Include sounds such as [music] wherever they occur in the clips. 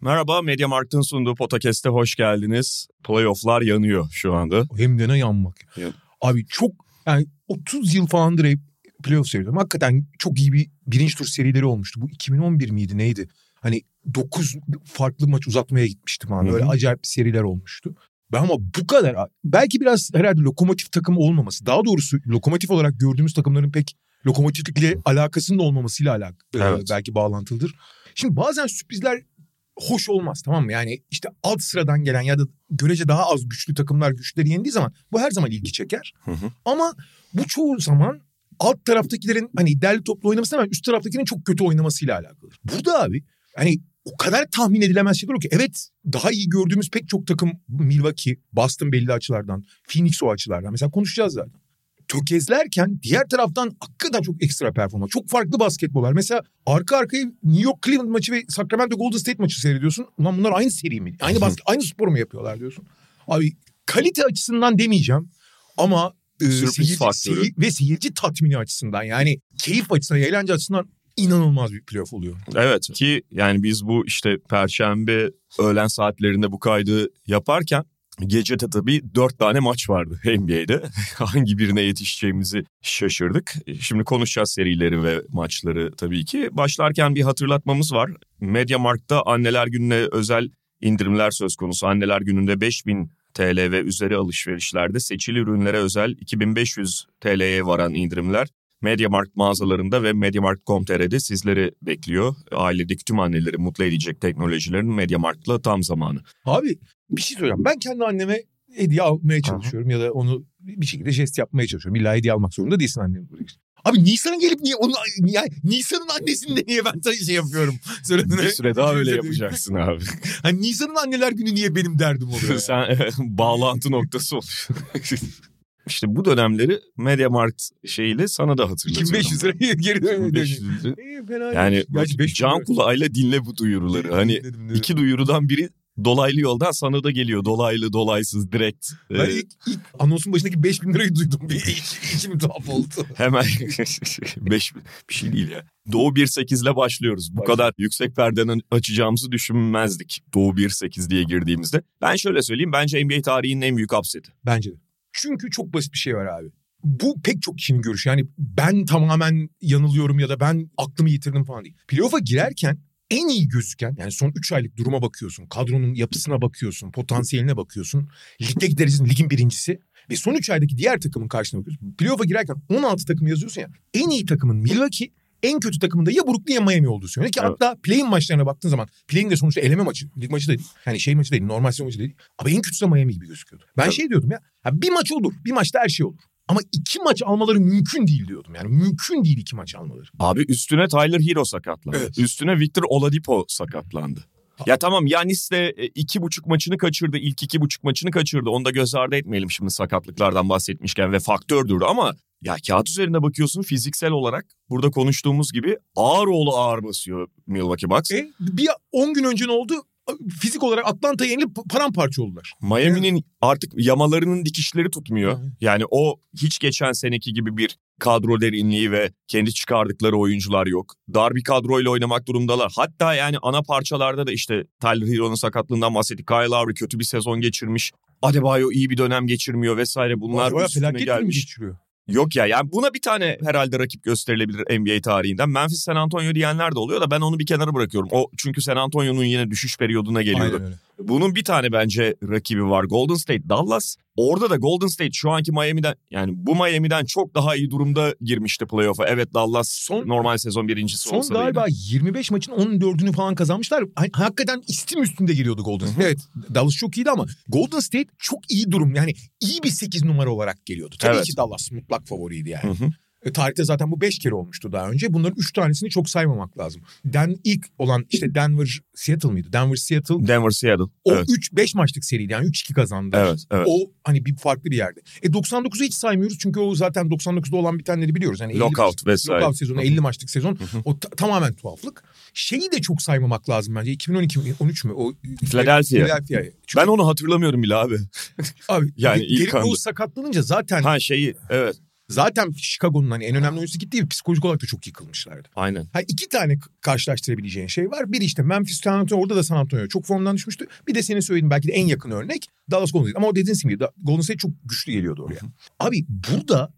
Merhaba, Media Markt'ın sunduğu podcast'e hoş geldiniz. Playoff'lar yanıyor şu anda. Hem de ne yanmak. Yan- Abi çok yani 30 yıl falandır hep playoff seyrediyorum. Hakikaten çok iyi bir birinci tur serileri olmuştu. Bu 2011 miydi neydi? Hani 9 farklı maç uzatmaya gitmişti falan. Hı hı. Böyle acayip seriler olmuştu. Ben ama bu kadar belki biraz herhalde lokomotif takım olmaması. Daha doğrusu lokomotif olarak gördüğümüz takımların pek lokomotiflikle alakasının olmamasıyla alak Evet. belki bağlantılıdır. Şimdi bazen sürprizler hoş olmaz tamam mı? Yani işte alt sıradan gelen ya da görece daha az güçlü takımlar güçleri yendiği zaman bu her zaman ilgi çeker. Hı hı. Ama bu çoğu zaman alt taraftakilerin hani derli toplu oynaması hemen üst taraftakinin çok kötü oynamasıyla alakalıdır. Burada abi hani o kadar tahmin edilemez şeyler ki. Evet daha iyi gördüğümüz pek çok takım Milwaukee, Boston belli açılardan, Phoenix o açılardan. Mesela konuşacağız zaten. Tökezlerken diğer taraftan hakikaten çok ekstra performans. Çok farklı basketbollar. Mesela arka arkaya New York Cleveland maçı ve Sacramento Golden State maçı seyrediyorsun. Ulan bunlar aynı seri mi? Aynı basket, aynı spor mu yapıyorlar diyorsun. Abi kalite açısından demeyeceğim ama e, seyirci, faktörü. seyir- ve seyirci tatmini açısından yani keyif açısından, eğlence açısından inanılmaz bir playoff oluyor. Evet ki yani biz bu işte perşembe öğlen saatlerinde bu kaydı yaparken gecede tabii dört tane maç vardı NBA'de. [laughs] Hangi birine yetişeceğimizi şaşırdık. Şimdi konuşacağız serileri ve maçları tabii ki. Başlarken bir hatırlatmamız var. Mediamarkt'ta anneler gününe özel indirimler söz konusu. Anneler gününde 5000 TL ve üzeri alışverişlerde seçili ürünlere özel 2500 TL'ye varan indirimler Mediamarkt mağazalarında ve Mediamarkt.com.tr'de sizleri bekliyor. Ailedeki tüm anneleri mutlu edecek teknolojilerin Mediamarkt'la tam zamanı. Abi bir şey söyleyeceğim. Ben kendi anneme hediye almaya çalışıyorum ya da onu bir şekilde jest yapmaya çalışıyorum. İlla hediye almak zorunda değilsin annem. Abi Nisan'ın gelip niye onu yani Nisan'ın annesinde niye ben şey yapıyorum? Söyle [laughs] Bir süre daha öyle yapacaksın abi. Hani Nisan'ın anneler günü niye benim derdim oluyor? [laughs] ya? Sen bağlantı noktası oluyorsun. [laughs] işte bu dönemleri Mediamarkt şeyiyle sana da hatırlatıyorum. 2500 liraya geri dönüyor. 2500 lira. İyi, fena Yani değil. Gerçi 500 can kulağıyla dinle bu duyuruları. Hani Dinledim, dinledim. iki duyurudan biri dolaylı yoldan sana da geliyor. Dolaylı, dolaysız, direkt. Ben Ee, ilk, ilk anonsun başındaki 5000 lirayı duydum. Bir [laughs] iç- içim tuhaf oldu. Hemen [laughs] beş bir şey değil ya. Doğu 1.8 ile başlıyoruz. Bu Başla. kadar yüksek perdeden açacağımızı düşünmezdik. Doğu 1.8 diye girdiğimizde. Ben şöyle söyleyeyim bence NBA tarihinin en büyük upseti. Bence de. Çünkü çok basit bir şey var abi. Bu pek çok kişinin görüşü. Yani ben tamamen yanılıyorum ya da ben aklımı yitirdim falan değil. Playoff'a girerken en iyi gözüken yani son 3 aylık duruma bakıyorsun. Kadronun yapısına bakıyorsun. Potansiyeline bakıyorsun. Ligdeki derecesinin ligin birincisi. Ve son 3 aydaki diğer takımın karşısına bakıyorsun. Playoff'a girerken 16 takım yazıyorsun ya. En iyi takımın Milwaukee, en kötü takımın da ya Brooklyn ya Miami olduğu söyleniyor. Ki Evet. hatta play-in maçlarına baktığın zaman play-in de sonuçta eleme maçı. Lig maçı da değil. Yani şey maçı değil. Normal sezon maçı değil. Ama en kötüsü de Miami gibi gözüküyordu. Ben Tabii. şey diyordum ya. ya. Bir maç olur. Bir maçta her şey olur. Ama iki maç almaları mümkün değil diyordum. Yani mümkün değil iki maç almaları. Abi üstüne Tyler Hero sakatlandı. Evet. Üstüne Victor Oladipo sakatlandı. Ya tamam Yanis de e, iki buçuk maçını kaçırdı. İlk iki buçuk maçını kaçırdı. Onu da göz ardı etmeyelim şimdi sakatlıklardan bahsetmişken ve faktördür ama ya kağıt üzerinde bakıyorsun fiziksel olarak burada konuştuğumuz gibi ağır oğlu ağır basıyor Milwaukee Bucks. E, bir 10 gün önce ne oldu? Fizik olarak Atlanta'ya yenilip paramparça oldular. Miami'nin artık yamalarının dikişleri tutmuyor. Evet. Yani o hiç geçen seneki gibi bir kadro derinliği ve kendi çıkardıkları oyuncular yok. Dar bir kadroyla oynamak durumdalar. Hatta yani ana parçalarda da işte Tyler Hero'nun sakatlığından bahsettik. Kyle Lowry kötü bir sezon geçirmiş. Adebayo iyi bir dönem geçirmiyor vesaire bunlar Bayağı üstüne gelmiş. geçiriyor. Yok ya yani buna bir tane herhalde rakip gösterilebilir NBA tarihinden. Memphis San Antonio diyenler de oluyor da ben onu bir kenara bırakıyorum. O çünkü San Antonio'nun yine düşüş periyoduna geliyordu. Aynen öyle. Bunun bir tane bence rakibi var Golden State Dallas. Orada da Golden State şu anki Miami'den yani bu Miami'den çok daha iyi durumda girmişti playoff'a. Evet Dallas Son- normal sezon birincisi Son olsa da galiba yine. 25 maçın 14'ünü falan kazanmışlar. Ha- Hakikaten istim üstünde geliyordu Golden State. Evet Dallas çok iyiydi ama Golden State çok iyi durum. Yani iyi bir 8 numara olarak geliyordu. Tabii Evet. ki Dallas mutlak favoriydi yani. Hı hı. E, tarihte zaten bu beş kere olmuştu daha önce. Bunların üç tanesini çok saymamak lazım. Den ilk olan işte Denver Seattle mıydı? Denver Seattle. Denver Seattle. O evet. 3-5 maçlık seriydi yani 3-2 kazandı. Evet, evet. O hani bir farklı bir yerde. E 99'u hiç saymıyoruz çünkü o zaten 99'da olan bitenleri biliyoruz. Yani 50 Lockout vesaire. Lockout sezonu 50 maçlık sezon. o ta- tamamen tuhaflık. Şeyi de çok saymamak lazım bence. 2012 mi 13 mü? O Philadelphia. Philadelphia'yı. Çünkü Ben onu hatırlamıyorum bile abi. abi [laughs] yani anda- Rose sakatlanınca zaten Ha şeyi evet zaten Chicago'nun hani en önemli oyuncusu gitti psikolojik olarak da çok yıkılmışlardı. aynen. Ha iki tane karşılaştırabileceğin şey var. Bir işte Memphis San Antonio orada da San Antonio çok formdan düşmüştü. Bir de senin söylediğin belki de en yakın örnek Dallas Golden State. Ama o dediğin gibi Golden State çok güçlü geliyordu oraya. Abi burada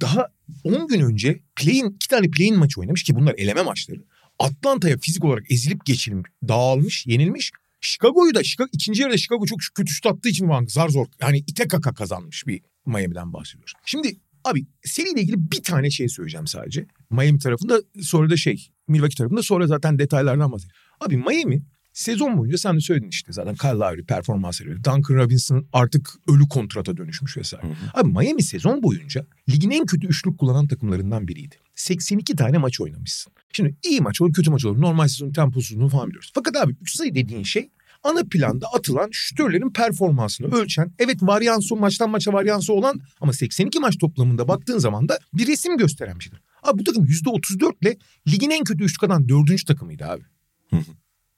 daha 10 gün önce play'in iki tane play'in maçı oynamış ki bunlar eleme maçları. Atlanta'ya fizik olarak ezilip geçilmiş, dağılmış, yenilmiş. Chicago'yu da Chicago, ikinci yarıda Chicago çok kötü şut attığı için zar zor yani ite kaka kazanmış bir Miami'den bahsediyoruz. Şimdi abi seriyle ilgili bir tane şey söyleyeceğim sadece. Miami tarafında sonra da şey Milwaukee tarafında sonra zaten detaylardan bahsedeyim. Abi Miami sezon boyunca sen de söyledin işte zaten Kyle Lowry performans veriyor. Duncan Robinson artık ölü kontrata dönüşmüş vesaire. Abi Miami sezon boyunca ligin en kötü üçlük kullanan takımlarından biriydi. 82 tane maç oynamışsın. Şimdi iyi maç olur kötü maç olur. Normal sezon temposunu falan biliyoruz. Fakat abi 3 sayı dediğin şey ana planda atılan şütörlerin performansını ölçen, evet varyansı maçtan maça varyansı olan ama 82 maç toplamında baktığın zaman da bir resim gösteren bir şeydir. Abi bu takım %34 ile ligin en kötü üçlük atan dördüncü takımıydı abi.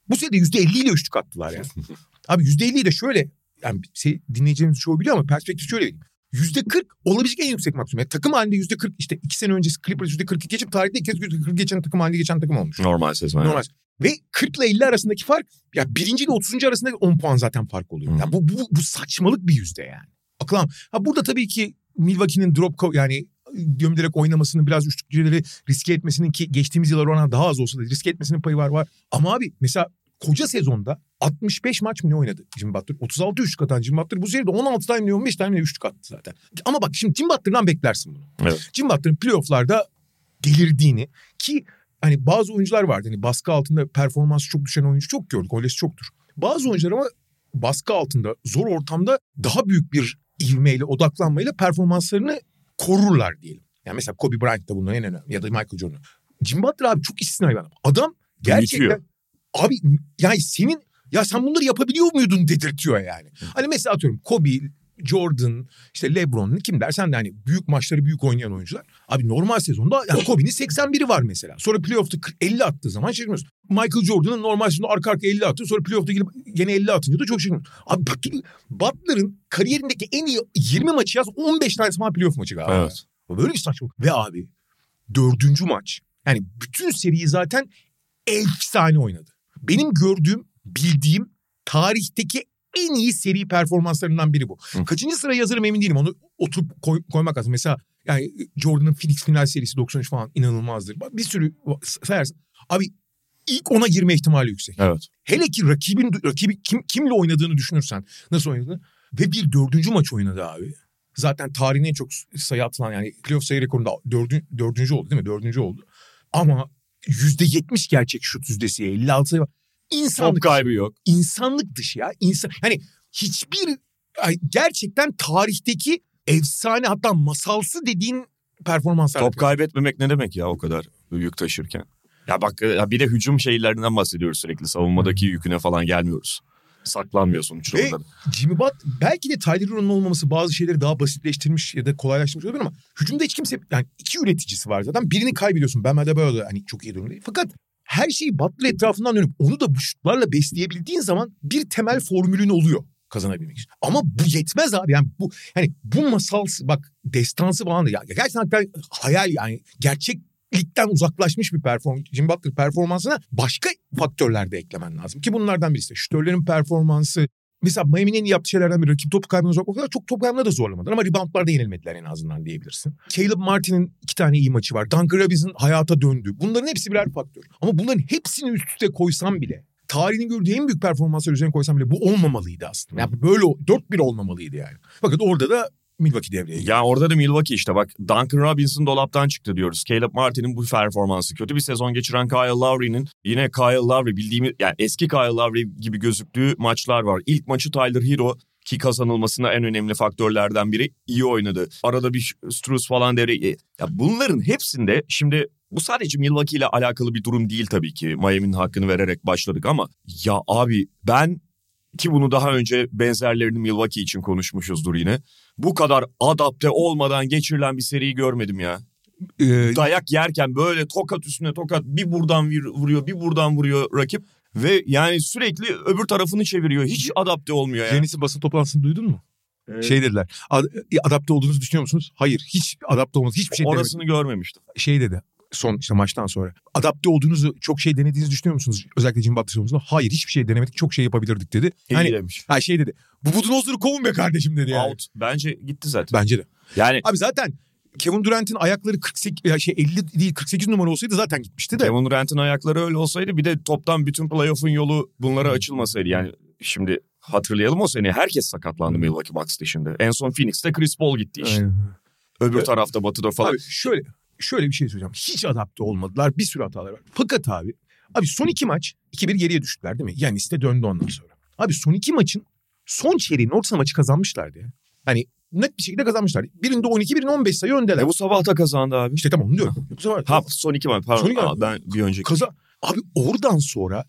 bu sene de %50 ile üçlük attılar ya. [laughs] abi %50'yi de şöyle yani şey, dinleyeceğimiz çoğu biliyor ama perspektif şöyle vereyim. %40 olabilecek en yüksek maksimum. Yani takım halinde %40 işte iki sene öncesi Clippers %42 geçip tarihte ilk kez %40 geçen takım halinde geçen takım olmuş. Normal sezon. Normal. Ve 40 ile 50 arasındaki fark ya birinci ile 30. arasında 10 puan zaten fark oluyor. Yani bu, bu, bu saçmalık bir yüzde yani. Akılam. Ha burada tabii ki Milwaukee'nin drop yani gömülerek oynamasını biraz üçlükçüleri riske etmesinin ki geçtiğimiz yıllar ona daha az olsa da riske etmesinin payı var var. Ama abi mesela koca sezonda 65 maç mı ne oynadı Jim Butler? 36 üçlük atan Jim Butler bu seride 16 tane mi 15 tane ne üçlük attı zaten. Ama bak şimdi Jim Butler'dan beklersin bunu. Evet. Jim Butler'ın playofflarda delirdiğini ki hani bazı oyuncular vardı. Hani baskı altında performansı çok düşen oyuncu çok gördük. Öylesi çoktur. Bazı oyuncular ama baskı altında zor ortamda daha büyük bir ivmeyle odaklanmayla performanslarını korurlar diyelim. Yani mesela Kobe Bryant da bunların en önemli ya da Michael Jordan. Jim Butler abi çok istisnai bir adam. Adam gerçekten Büyütüyor. abi yani senin ya sen bunları yapabiliyor muydun dedirtiyor yani. Hani mesela atıyorum Kobe, Jordan, işte LeBron kim dersen de hani büyük maçları büyük oynayan oyuncular. Abi normal sezonda yani Kobe'nin 81'i var mesela. Sonra playoff'ta 40 50 attığı zaman şaşırmıyorsun. Michael Jordan'ın normal sezonda arka arkaya 50 attı. Sonra playoff'ta gelip gene 50 atınca da çok şaşırıyorsun. Abi Butler'ın kariyerindeki en iyi 20 maçı yaz 15 tanesi falan playoff maçı galiba. Evet. Böyle bir saçmalık. Ve abi dördüncü maç. Yani bütün seriyi zaten efsane oynadı. Benim gördüğüm, bildiğim tarihteki en iyi seri performanslarından biri bu. Hı. Kaçıncı sıra yazarım emin değilim. Onu oturup koy- koymak lazım. Mesela yani Jordan'ın Phoenix final serisi 93 falan inanılmazdır. Bir sürü sayarsın. Abi ilk ona girme ihtimali yüksek. Evet. Hele ki rakibin rakibi kim kimle oynadığını düşünürsen nasıl oynadığını ve bir dördüncü maç oynadı abi. Zaten tarihin en çok sayı atılan yani playoff sayı rekorunda dördün, dördüncü oldu değil mi? Dördüncü oldu. Ama yüzde yetmiş gerçek şut yüzdesi 56 sayı var. Top İnsanlık, kaybı yok. insanlık dışı ya. İnsan, hani hiçbir gerçekten tarihteki efsane hatta masalsı dediğin performanslar. Top kaybetmemek ne demek ya o kadar yük taşırken? Ya bak ya bir de hücum şeylerinden bahsediyoruz sürekli. Savunmadaki yüküne falan gelmiyoruz. Saklanmıyorsun hiç Ve- orada. Jimmy Butt belki de Tyler Hero'nun olmaması bazı şeyleri daha basitleştirmiş ya da kolaylaştırmış olabilir ama hücumda hiç kimse yani iki üreticisi var zaten birini kaybediyorsun. Ben böyle hani çok iyi durumda. Fakat her şeyi Butler etrafından dönüp onu da bu şutlarla besleyebildiğin zaman bir temel formülün oluyor kazanabilmek için. Ama bu yetmez abi yani bu hani bu masal bak destansı falan da ya gerçekten hayal yani gerçeklikten uzaklaşmış bir performans. Jimmy Butler performansına başka faktörler de eklemen lazım ki bunlardan birisi. Şütörlerin performansı, Mesela Miami'nin yaptığı şeylerden biri rakip topu kaybına zorlamak. O kadar çok top kaybına da zorlamadılar ama reboundlarda yenilmediler en azından diyebilirsin. Caleb Martin'in iki tane iyi maçı var. Duncan Robinson hayata döndü. Bunların hepsi birer faktör. Ama bunların hepsini üst üste koysam bile tarihinin gördüğü en büyük performanslar üzerine koysam bile bu olmamalıydı aslında. Yani böyle 4-1 olmamalıydı yani. Fakat orada da Milwaukee devreye girdi. Ya orada da Milwaukee işte bak Duncan Robinson dolaptan çıktı diyoruz. Caleb Martin'in bu performansı kötü bir sezon geçiren Kyle Lowry'nin yine Kyle Lowry bildiğimiz yani eski Kyle Lowry gibi gözüktüğü maçlar var. İlk maçı Tyler Hero ki kazanılmasına en önemli faktörlerden biri iyi oynadı. Arada bir Struz falan devre. Ya bunların hepsinde şimdi bu sadece Milwaukee ile alakalı bir durum değil tabii ki. Miami'nin hakkını vererek başladık ama ya abi ben ki bunu daha önce benzerlerini Milwaukee için konuşmuşuzdur yine. Bu kadar adapte olmadan geçirilen bir seriyi görmedim ya. Ee, Dayak yerken böyle tokat üstüne tokat bir buradan vuruyor bir buradan vuruyor rakip. Ve yani sürekli öbür tarafını çeviriyor. Hiç adapte olmuyor yani. Yanis'in basın toplantısını duydun mu? Ee, Şey dediler. "Ad- adapte olduğunuzu düşünüyor musunuz? Hayır. Hiç adapte olmaz. Hiçbir şey orasını görmemiştim. Şey dedi. Son işte maçtan sonra. Adapte olduğunuzu çok şey denediğinizi düşünüyor musunuz? Özellikle Jimmy Butler konusunda. Hayır hiçbir şey denemedik. Çok şey yapabilirdik dedi. İyi Hani demiş. ha şey dedi. Bu Budenholzer'ı kovun be kardeşim dedi yani. Out. Bence gitti zaten. Bence de. Yani Abi zaten Kevin Durant'in ayakları 48 ya şey 50 değil 48 numara olsaydı zaten gitmişti de. Kevin Durant'in ayakları öyle olsaydı bir de toptan bütün playoff'un yolu bunlara açılmasaydı. Yani şimdi hatırlayalım o sene herkes sakatlandı Milwaukee Bucks dışında. En son Phoenix'te Chris Paul gitti işte. Aynen. Öbür tarafta batıda falan. Abi şöyle şöyle bir şey söyleyeceğim. Hiç adapte olmadılar. Bir sürü hatalar var. Fakat abi abi son iki maç 2-1 geriye düştüler değil mi? Yani de döndü ondan sonra. Abi son iki maçın son çeyreğin orta maçı kazanmışlardı ya. Hani net bir şekilde kazanmışlar. Birinde 12 birinde 15 sayı öndeler. E bu sabah da kazandı abi. İşte tamam onu diyorum. Bu sefer Ha son iki maç pardon. Son iki. Aa, ben bir önceki. kaza abi oradan sonra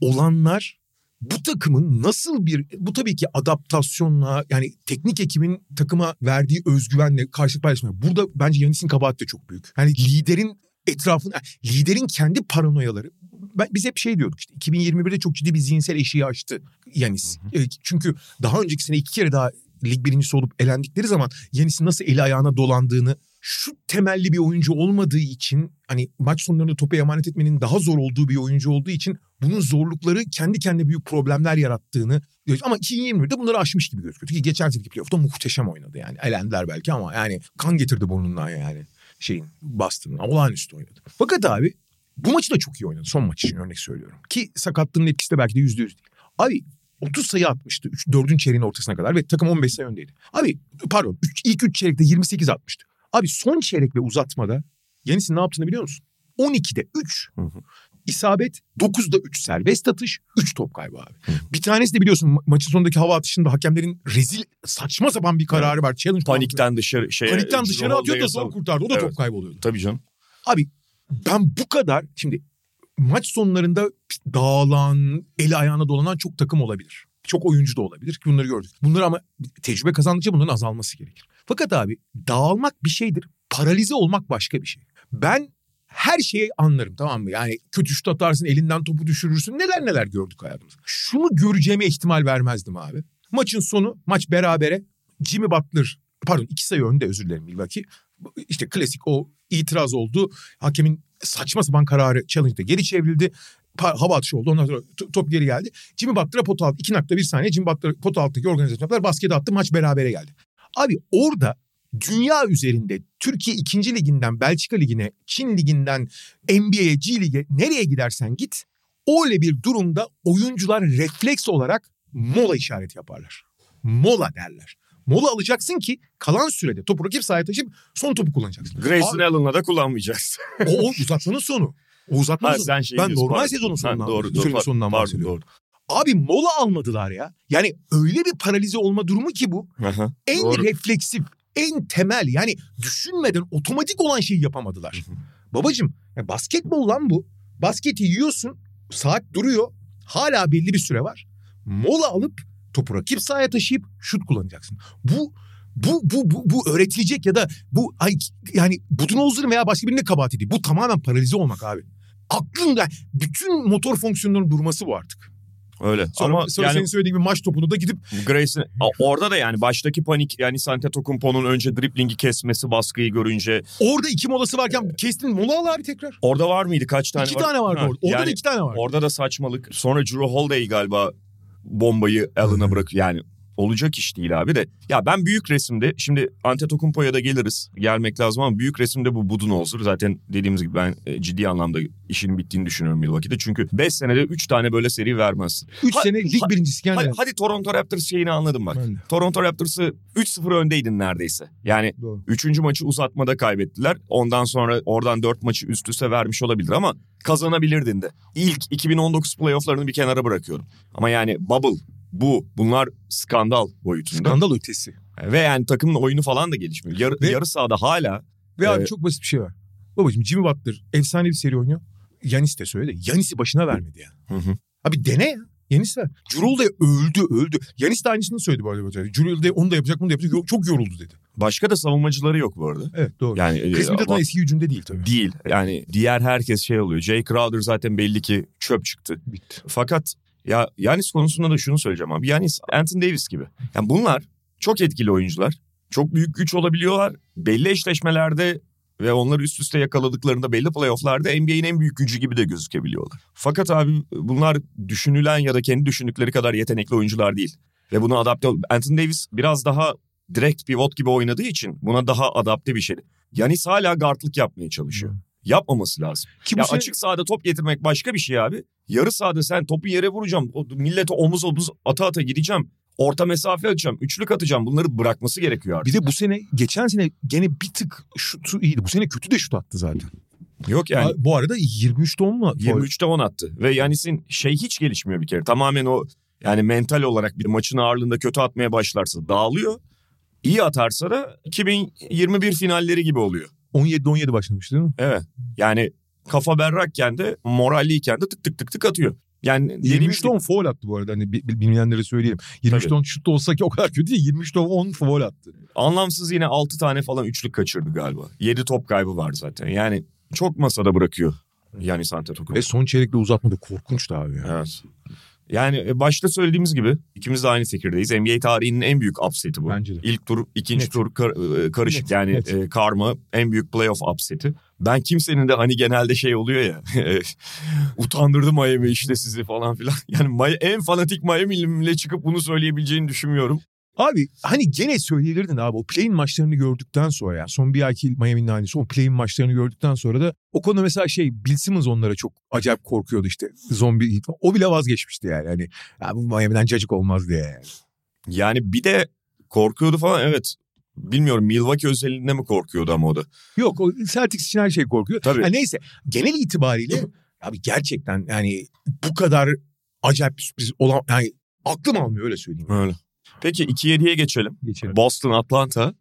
olanlar bu takımın nasıl bir bu tabii ki adaptasyonla yani teknik ekibin takıma verdiği özgüvenle karşılık paylaşmıyor. Burada bence Yanis'in kabahati de çok büyük. Yani liderin etrafın liderin kendi paranoyaları ben, biz hep şey diyorduk işte 2021'de çok ciddi bir zihinsel eşiği açtı Yanis. E, çünkü daha önceki sene iki kere daha lig birincisi olup elendikleri zaman Yanis'in nasıl eli ayağına dolandığını şu temelli bir oyuncu olmadığı için hani maç sonlarında topu emanet etmenin daha zor olduğu bir oyuncu olduğu için bunun zorlukları kendi kendine büyük problemler yarattığını ama 2021'de bunları aşmış gibi gözüküyor. Ki geçen seneki playoff'ta muhteşem oynadı yani. Elendiler belki ama yani kan getirdi burnundan yani şeyin Boston'ın olağanüstü oynadı. Fakat abi bu maçı da çok iyi oynadı. Son maç için örnek söylüyorum. Ki sakatlığının etkisi de belki de yüzde yüz değil. Abi 30 sayı atmıştı 3, 4. çeyreğin ortasına kadar ve takım 15 sayı öndeydi. Abi pardon üç, ilk 3 çeyrekte 28 atmıştı. Abi son çeyrek ve uzatmada Yanis'in ne yaptığını biliyor musun? 12'de 3 Hı hı. isabet 9'da 3 serbest atış 3 top kaybı abi. Bir tanesi de biliyorsun ma- maçın sonundaki hava atışında hakemlerin rezil saçma sapan bir kararı var. Challenge Panikten dışarı şey Panikten dışarı atıyor da zor kurtardı. O da Evet. top kayboluyordu. Tabii canım. Abi ben bu kadar şimdi maç sonlarında dağılan, eli ayağına dolanan çok takım olabilir. Çok oyuncu da olabilir ki bunları gördük. Bunları ama tecrübe kazandıkça bunların azalması gerekir. Fakat abi dağılmak bir şeydir. Paralize olmak başka bir şey. Ben her şeyi anlarım tamam mı? Yani kötü şut atarsın, elinden topu düşürürsün. Neler neler gördük hayatımızda. Şunu göreceğime ihtimal vermezdim abi. Maçın sonu, maç berabere. Jimmy Butler, pardon iki sayı önde özür dilerim Milwaukee. İşte klasik o itiraz oldu. Hakemin saçma sapan kararı challenge'da geri çevrildi. Hava atışı oldu. Ondan sonra to- top geri geldi. Jimmy Butler'a pot altı. 2.1 saniye Jimmy Butler pot alttaki organizasyon yaptılar. Basketi attı. Maç berabere geldi. Abi orada dünya üzerinde Türkiye 2. liginden Belçika ligine, Çin liginden NBA'ye, G lige nereye gidersen git. Öyle bir durumda oyuncular refleks olarak mola işareti yaparlar. Mola derler. Mola alacaksın ki kalan sürede topu rakip sahaya taşıyıp son topu kullanacaksın. Grayson Allen'la da kullanmayacağız. o, o uzatmanın sonu. O uzatmanın Ha, sonu. şey ben normal sezonun Ha, sonundan, doğru, doğru, sürenin pardon, sonundan bahsediyorum. doğru. Abi mola almadılar ya. Yani öyle bir paralize olma durumu ki bu. Aha. En Doğru. refleksif, en temel yani düşünmeden otomatik olan şeyi yapamadılar. Babacım ya basketbol lan bu. Basketi yiyorsun, saat duruyor. Hala belli bir süre var. Mola alıp topu rakip sahaya taşıyıp şut kullanacaksın. Bu bu bu bu, bu öğretilecek ya da bu ay yani Budenholzer'ın veya başka birinin kabahati değil. Bu tamamen paralize olmak abi. Aklında bütün motor fonksiyonlarının durması bu artık. Öyle. Sonra, Ama sonra yani senin söylediğin gibi maç topunu da gidip Grayson A- orada da yani baştaki panik yani Antetokounmpo'nun önce driblingi kesmesi baskıyı görünce orada iki molası varken kestin mola al abi tekrar. orada var mıydı kaç tane iki var? tane vardı Ha, orada. Orada da yani iki tane vardı. Orada da saçmalık. Sonra Drew Holiday galiba bombayı Allen'a bırak yani olacak iş değil abi de. Ya ben büyük resimde şimdi Antetokounmpo'ya da geliriz. Gelmek lazım ama büyük resimde bu Budenholzer. Zaten dediğimiz gibi ben e, ciddi anlamda işin bittiğini düşünüyorum Milwaukee'de. Çünkü 5 senede 3 tane böyle seri vermezsin. Üç Ha- sene lig birincisi yani. Hadi, hadi Toronto Raptors şeyini anladım bak. Toronto Raptors'ı 3-0 öndeydin neredeyse. Yani Doğru. Üçüncü maçı uzatmada kaybettiler. Ondan sonra oradan dört maçı üst üste vermiş olabilir ama kazanabilirdin de. İlk 2019 playofflarını bir kenara bırakıyorum. Ama yani bubble bu. Bunlar skandal boyutunda. Skandal ötesi. Ve yani takımın oyunu falan da gelişmiyor. Yarı, Ve- yarı sahada hala Ve abi Evet. çok basit bir şey var. Babacığım Jimmy Butler efsane bir seri oynuyor. Yanis de söyledi. Yanis'i başına vermedi ya. Hı hı. Abi dene ya. Yanis ver. Jurul da öldü öldü. Yanis de aynısını söyledi bu arada. Jurul de onu da yapacak bunu da yapacak. Çok yoruldu dedi. başka da savunmacıları yok bu arada. Evet doğru. Yani e, Chris Middleton eski gücünde değil tabii. değil. Yani diğer herkes şey oluyor. Jay Crowder zaten belli ki çöp çıktı. Bitti. Fakat ya Yanis konusunda da şunu söyleyeceğim abi. Yanis Anthony Davis gibi. Yani bunlar çok etkili oyuncular. Çok büyük güç olabiliyorlar. Belli eşleşmelerde ve onları üst üste yakaladıklarında belli playofflarda NBA'in en büyük gücü gibi de gözükebiliyorlar. Fakat abi bunlar düşünülen ya da kendi düşündükleri kadar yetenekli oyuncular değil. Ve buna adapte ol. Anthony Davis biraz daha direkt pivot gibi oynadığı için buna daha adapte bir şey. Yanis hala guardlık yapmaya çalışıyor. Yapmaması lazım. Ki bu Ya sene- açık sahada top getirmek başka bir şey abi. Yarı sahada sen topu yere vuracağım. O millete omuz omuz ata ata gideceğim. Orta mesafe atacağım. Üçlük atacağım. Bunları bırakması gerekiyor artık. Bir de bu sene geçen sene gene bir tık şutu iyiydi. Bu sene kötü de şut attı zaten. Yok yani Bu arada 23'te 10 mu? 23'te 10 attı. Ve Yanis'in şey hiç gelişmiyor bir kere. Tamamen o yani mental olarak bir maçın ağırlığında kötü atmaya başlarsa dağılıyor. İyi atarsa da 2021 finalleri gibi oluyor. 17'de 17 başlamış değil mi? Evet. Yani kafa berrakken de moralliyken de tık tık tık tık atıyor. Yani dediğim 23'te 10 foul attı bu arada. Hani bi- bi- bilmeyenlere söyleyelim. 23'te 10 şut da olsa ki o kadar kötü değil. 23'te 10 foul attı. Anlamsız yine 6 tane falan üçlük kaçırdı galiba. 7 top kaybı var zaten. Yani çok masada bırakıyor yani Antetokounmpo. Ve son çeyrekle uzatmadı. Korkunçtu abi ya. Evet. Yani e, başta söylediğimiz gibi ikimiz de aynı fikirdeyiz. NBA tarihinin en büyük upset'i bu. Bence de. İlk tur, ikinci Net. tur kar- e, karışık Net, yani net. e, karma en büyük playoff upset'i. Ben kimsenin de hani genelde şey oluyor ya [laughs] utandırdı Miami işte sizi falan filan. [laughs] Yani en fanatik Miami'li bile çıkıp bunu söyleyebileceğini düşünmüyorum. Abi hani gene söyleyebilirdin abi o play-in maçlarını gördükten sonra ya son bir ayki Miami'nin aynısı o play-in maçlarını gördükten sonra da o konuda mesela şey Bill Simmons onlara çok acayip korkuyordu işte zombi o bile vazgeçmişti yani hani ya bu Miami'den cacık olmaz diye yani. Yani bir de korkuyordu falan evet. Bilmiyorum Milwaukee özelinde mi korkuyordu ama o da. Yok o Celtics için her şey korkuyor. Tabii. Ha, neyse genel itibariyle abi gerçekten yani bu kadar acayip bir sürpriz olan yani aklım almıyor öyle söyleyeyim. Öyle. Peki 2-7'ye geçelim. Geçelim. Boston Atlanta.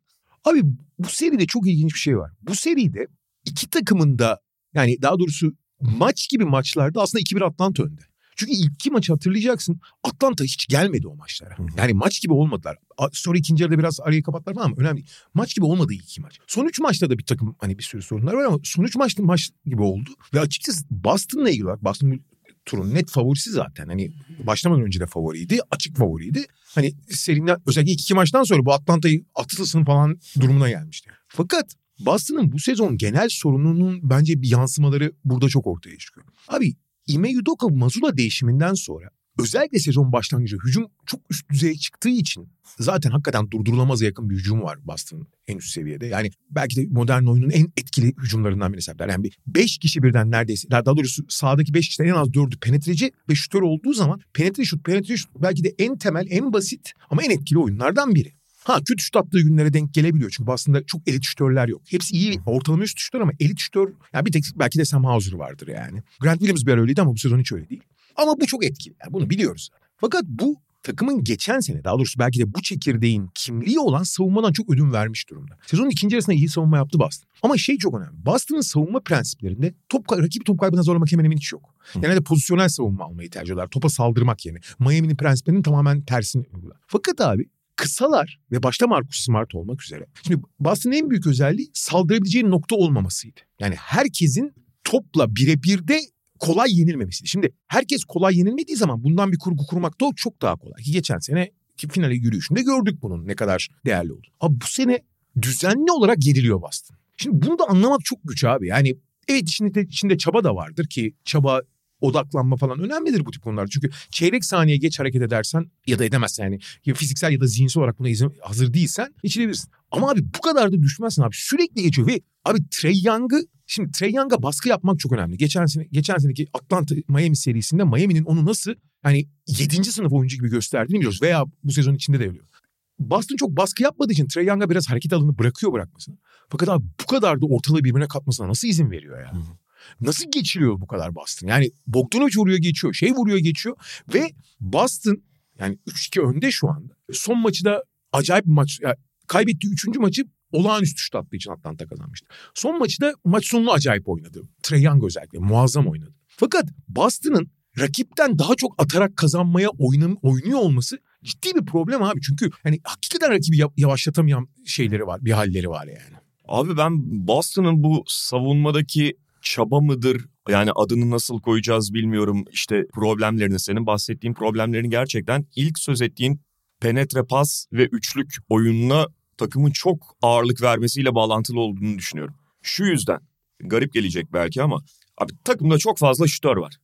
Abi bu seride çok ilginç bir şey var. Bu seride iki takımın da yani daha doğrusu maç gibi maçlarda aslında 2-1 Atlanta önde. Çünkü ilk iki maçı hatırlayacaksın. Atlanta hiç gelmedi o maçlara. Yani maç gibi olmadılar. Sonra ikinci yarıda biraz arayı kapattılar falan ama önemli değil. Maç gibi olmadı ilk iki maç. Son üç maçta da bir takım hani bir sürü sorunlar var ama son üç maçta maç gibi oldu. Ve açıkçası Boston'la ilgili olarak Boston turun net favorisi zaten. Hani başlamadan önce de favoriydi. Açık favoriydi. Hani seriden özellikle ilk iki maçtan sonra bu Atlanta'yı atılsın falan durumuna gelmişti. Fakat Boston'ın bu sezon genel sorununun bence bir yansımaları burada çok ortaya çıkıyor. Abi Ime Udoka Mazula değişiminden sonra özellikle sezon başlangıcı hücum çok üst düzeye çıktığı için zaten hakikaten durdurulamaz yakın bir hücum var Boston'ın en üst seviyede. Yani belki de modern oyunun en etkili hücumlarından birisi. Yani bir 5 kişi birden neredeyse daha doğrusu sahadaki 5 kişiden en az 4'ü penetreci ve şutör olduğu zaman penetre şut, penetre şut belki de en temel, en basit ama en etkili oyunlardan biri. Ha kötü şut attığı günlere denk gelebiliyor. Çünkü aslında çok elit şütörler yok. Hepsi iyi ortalama üst şütör ama elit şütör ya bir tek belki de Sam Hauser vardır yani. Grant Williams bir öyleydi ama bu sezon hiç öyle değil. Ama bu çok etkili. Yani bunu biliyoruz. Fakat bu takımın geçen sene daha doğrusu belki de bu çekirdeğin kimliği olan savunmadan çok ödün vermiş durumda. Sezonun ikinci yarısında iyi savunma yaptı Boston. Ama şey çok önemli. Boston'ın savunma prensiplerinde top, rakibi top kaybına zorlamak hemen hemen hiç yok. Genelde pozisyonel savunma almayı tercih ediyorlar. Topa saldırmak yerine. Miami'nin prensiplerinin tamamen tersini uygular. Fakat abi kısalar ve başta Marcus Smart olmak üzere. Şimdi Boston'ın en büyük özelliği saldırabileceği nokta olmamasıydı. Yani herkesin topla birebir de kolay yenilmemesiydi. Şimdi herkes kolay yenilmediği zaman bundan bir kurgu kurmak da çok daha kolay. Ki geçen sene ki finale yürüyüşünde gördük bunun ne kadar değerli olduğunu. Ama bu sene düzenli olarak yeniliyor Boston. Şimdi bunu da anlamak çok güç abi. Yani evet içinde, içinde çaba da vardır ki çaba odaklanma falan önemlidir bu tip konular. Çünkü çeyrek saniye geç hareket edersen ya da edemezsen yani ya fiziksel ya da zihinsel olarak buna izin, hazır değilsen geçirebilirsin. Ama abi bu kadar da düşmezsin abi. Sürekli geçiyor ve abi Trey Young'ı şimdi Trey Young'a baskı yapmak çok önemli. Geçen sene geçen seneki Atlanta Miami serisinde Miami'nin onu nasıl yani 7. sınıf oyuncu gibi gösterdiğini biliyoruz veya bu sezon içinde de öyle. Boston çok baskı yapmadığı için Trey Young'a biraz hareket alanı bırakıyor bırakmasına. Fakat abi bu kadar da ortalığı birbirine katmasına nasıl izin veriyor ya? Nasıl geçiriyor bu kadar Boston? Yani Bogdanovic vuruyor geçiyor, şey vuruyor geçiyor ve Boston Yani 3-2 önde şu anda. Son maçı da acayip bir maç. Yani kaybettiği 3. maçı olağanüstü şut attığı için Atlanta kazanmıştı. Son maçı da maç sonunu acayip oynadı. Trey Young özellikle muazzam oynadı. Fakat Boston'ın rakipten daha çok atarak kazanmaya oynam, oynuyor olması ciddi bir problem abi. Çünkü hani hakikaten rakibi yavaşlatamayan şeyleri var, bir halleri var yani. Abi ben Boston'ın bu savunmadaki çaba mıdır? Yani adını nasıl koyacağız bilmiyorum. İşte problemlerini, senin bahsettiğin problemlerini gerçekten ilk söz ettiğin penetre pas ve üçlük oyununa takımın çok ağırlık vermesiyle bağlantılı olduğunu düşünüyorum. Şu yüzden garip gelecek belki ama abi takımda çok fazla şütör var.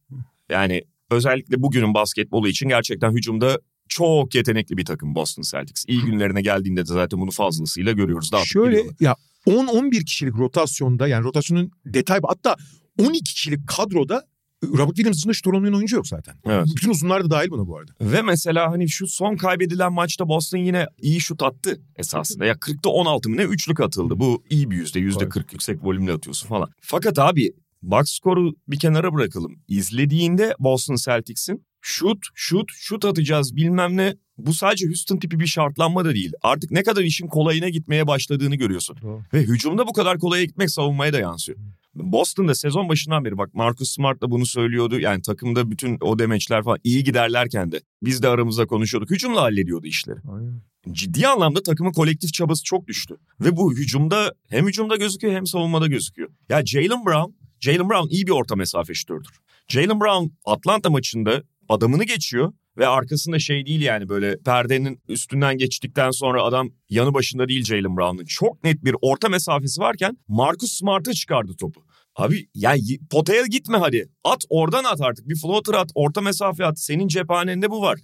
Yani özellikle bugünün basketbolu için gerçekten hücumda çok yetenekli bir takım Boston Celtics. İyi günlerine geldiğinde de zaten bunu fazlasıyla görüyoruz. Daha Şöyle ya 10-11 kişilik rotasyonda yani rotasyonun detay hatta 12 kişilik kadroda Robert Williams dışında şut olmayan oyuncu yok zaten. Evet. Bütün uzunlar da dahil buna bu arada. Ve mesela hani şu son kaybedilen maçta Boston yine iyi şut attı esasında. Ya 40'ta 16 mı ne üçlük atıldı. Bu iyi bir yüzde. Yüzde 40 yüksek volümle atıyorsun falan. Fakat abi box skoru bir kenara bırakalım. İzlediğinde Boston Celtics'in şut, şut, şut atacağız bilmem ne. Bu sadece Houston tipi bir şartlanma da değil. Artık ne kadar işin kolayına gitmeye başladığını görüyorsun. Doğru. Ve hücumda bu kadar kolaya gitmek savunmaya da yansıyor. Boston'da sezon başından beri bak Marcus Smart da bunu söylüyordu. Yani takımda bütün o demeçler falan iyi giderlerken de biz de aramızda konuşuyorduk. Hücumla hallediyordu işleri. Aynen. Ciddi anlamda takımın kolektif çabası çok düştü. Ve bu hücumda hem hücumda gözüküyor hem savunmada gözüküyor. Ya Jalen Brown, Jalen Brown iyi bir orta mesafe şutördür. Jalen Brown Atlanta maçında adamını geçiyor ve arkasında şey değil yani böyle perdenin üstünden geçtikten sonra adam yanı başında değil Jalen Brown'un. Çok net bir orta mesafesi varken Marcus Smart'a çıkardı topu. Abi ya potaya gitme hadi. At oradan at artık. Bir floater at, orta mesafe at. Senin cephanende bu var.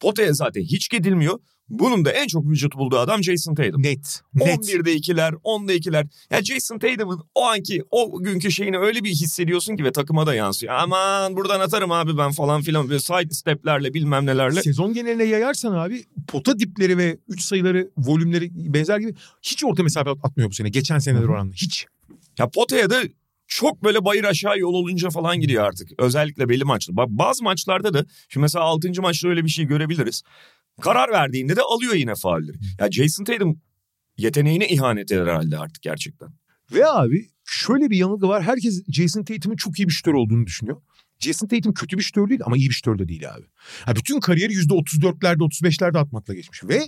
Potaya zaten hiç gidilmiyor. Bunun da en çok vücut bulduğu adam Jason Tatum. Net. Net. 11'de ikiler, 10'da ikiler. Ya Jason Tatum'un o anki, o günkü şeyini öyle bir hissediyorsun ki ve takıma da yansıyor. Aman buradan atarım abi ben falan filan. Böyle side steplerle bilmem nelerle. Sezon geneline yayarsan abi pota dipleri ve 3 sayıları, volümleri benzer gibi hiç orta mesafe atmıyor bu sene. Geçen seneler oranla. Hiç. Ya potaya da çok böyle bayır aşağı yol olunca falan gidiyor artık. Özellikle belli. Bak bazı maçlarda da şimdi mesela 6. maçta öyle bir şey görebiliriz. Karar verdiğinde de alıyor yine faulleri. Ya Jason Tatum yeteneğine ihanet eder herhalde artık gerçekten. Ve abi şöyle bir yanılgı var. Herkes Jason Tatum'un çok iyi bir şütör olduğunu düşünüyor. Jason Tatum kötü bir şütör değil ama iyi bir şütör de değil abi. Ha, bütün kariyeri %34'lerde 35'lerde atmakla geçmiş. Ve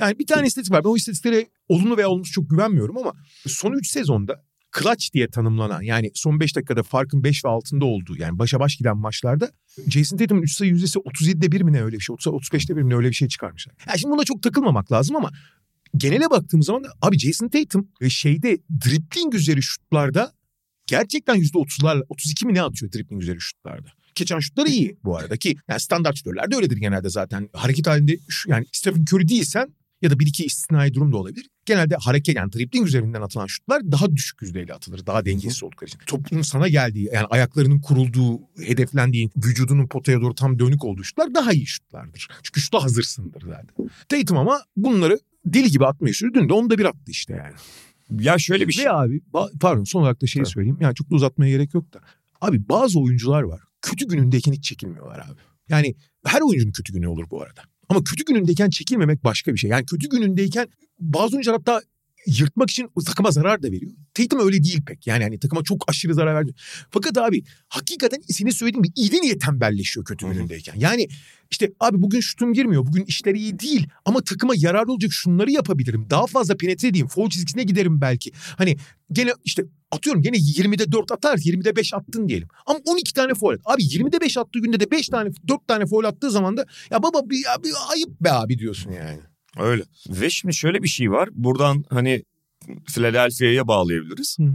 yani bir tane istatistik var. Ben o istatistiklere olumlu veya olumsuz çok güvenmiyorum ama son 3 sezonda clutch diye tanımlanan yani son 5 dakikada farkın 5 ve altında olduğu yani başa baş giden maçlarda Jason Tatum'un 3 sayı yüzdesi 37'de 1 mi ne öyle bir şey 35'te 1 mi ne öyle bir şey çıkarmışlar. Yani şimdi buna çok takılmamak lazım ama genele baktığım zaman da abi Jason Tatum şeyde dribbling üzeri şutlarda gerçekten %30'larla 32 mi ne atıyor dribbling üzeri şutlarda. Geçen şutları iyi bu arada ki yani standart şutörler de öyledir genelde zaten. Hareket halinde yani Stephen Curry değilsen ya da bir iki istisnai durum da olabilir. Genelde hareket yani dribbling üzerinden atılan şutlar daha düşük yüzdeyle atılır. Daha dengesiz oldukları için. Topun sana geldiği yani ayaklarının kurulduğu, hedeflendiği, vücudunun potaya doğru tam dönük olduğu şutlar daha iyi şutlardır. Çünkü şuta hazırsındır zaten. Tatum ama bunları deli gibi atmayı sürdü. Dün de onu da bir attı işte yani. Ya şöyle bir şey. Ve abi pardon son olarak da şeyi Evet. söyleyeyim. Yani çok da uzatmaya gerek yok da. Abi bazı oyuncular var. Kötü günündeyken hiç çekilmiyorlar abi. Yani her oyuncunun kötü günü olur bu arada. Ama kötü günündeyken çekilmemek başka bir şey. Yani kötü günündeyken bazı oyuncular hatta yırtmak için takıma zarar da veriyor. Tatum öyle değil pek. Yani hani takıma çok aşırı zarar vermiyor. Fakat abi hakikaten senin söylediğin gibi iyi niye tembelleşiyor kötü günündeyken. Yani işte abi bugün şutum girmiyor. Bugün işler iyi değil. Ama takıma yararlı olacak şunları yapabilirim. Daha fazla penetre edeyim. Foul çizgisine giderim belki. Hani gene işte atıyorum gene 20'de 4 atar 20'de 5 attın diyelim. Ama 12 tane foul at. Abi 20'de 5 attığı günde de 5 tane 4 tane foul attığı zaman da ya baba bir, ya bir ayıp be abi diyorsun yani. Öyle. Ve şimdi şöyle bir şey var. Buradan hani Philadelphia'ya bağlayabiliriz. Hı.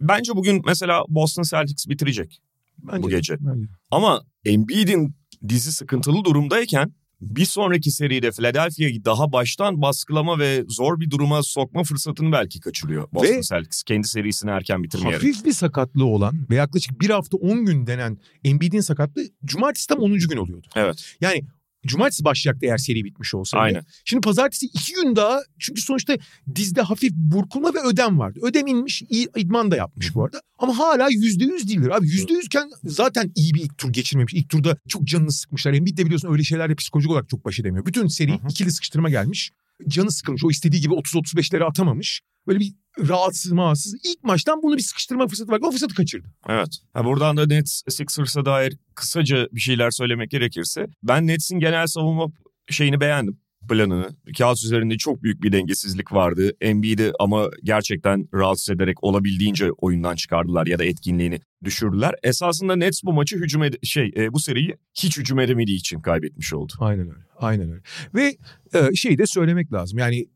Bence bugün mesela Boston Celtics bitirecek. Bence Bu de, gece. bence de. Ama Embiid'in dizi sıkıntılı durumdayken bir sonraki seride Philadelphia'yı daha baştan baskılama ve zor bir duruma sokma fırsatını belki kaçırıyor Boston Ve- Celtics. Kendi serisini erken bitirmeyerek. Hafif bir sakatlığı olan ve yaklaşık bir hafta 10 gün denen Embiid'in sakatlığı cumartesi tam 10. gün oluyordu. Evet. Yani cumartesi başlayacaktı eğer seri bitmiş olsaydı. Aynen. Şimdi pazartesi iki gün daha çünkü sonuçta dizde hafif burkulma ve ödem vardı. Ödem inmiş idman da yapmış bu arada. Ama hala yüzde yüz değildir. Abi yüzde yüzken zaten iyi bir ilk tur geçirmemiş. İlk turda çok canını sıkmışlar. Embiid de biliyorsun öyle şeylerle psikolojik olarak çok baş edemiyor. Bütün seri Hı hı. ikili sıkıştırma gelmiş. Canı sıkılmış. O istediği gibi 30-35'leri atamamış. Böyle bir rahatsız mağatsız. İlk maçtan bunu bir sıkıştırma fırsatı var. O fırsatı kaçırdı. Evet. Ha, buradan da Nets Sixers'a dair kısaca bir şeyler söylemek gerekirse ben Nets'in genel savunma şeyini beğendim planını. Kağıt üzerinde çok büyük bir dengesizlik vardı. Embiid'i ama gerçekten rahatsız ederek olabildiğince oyundan çıkardılar ya da etkinliğini düşürdüler. Esasında Nets bu maçı hücum ede- şey e, bu seriyi hiç hücum edemediği için kaybetmiş oldu. Aynen öyle. Aynen öyle. Ve e, şeyi de söylemek lazım. Yani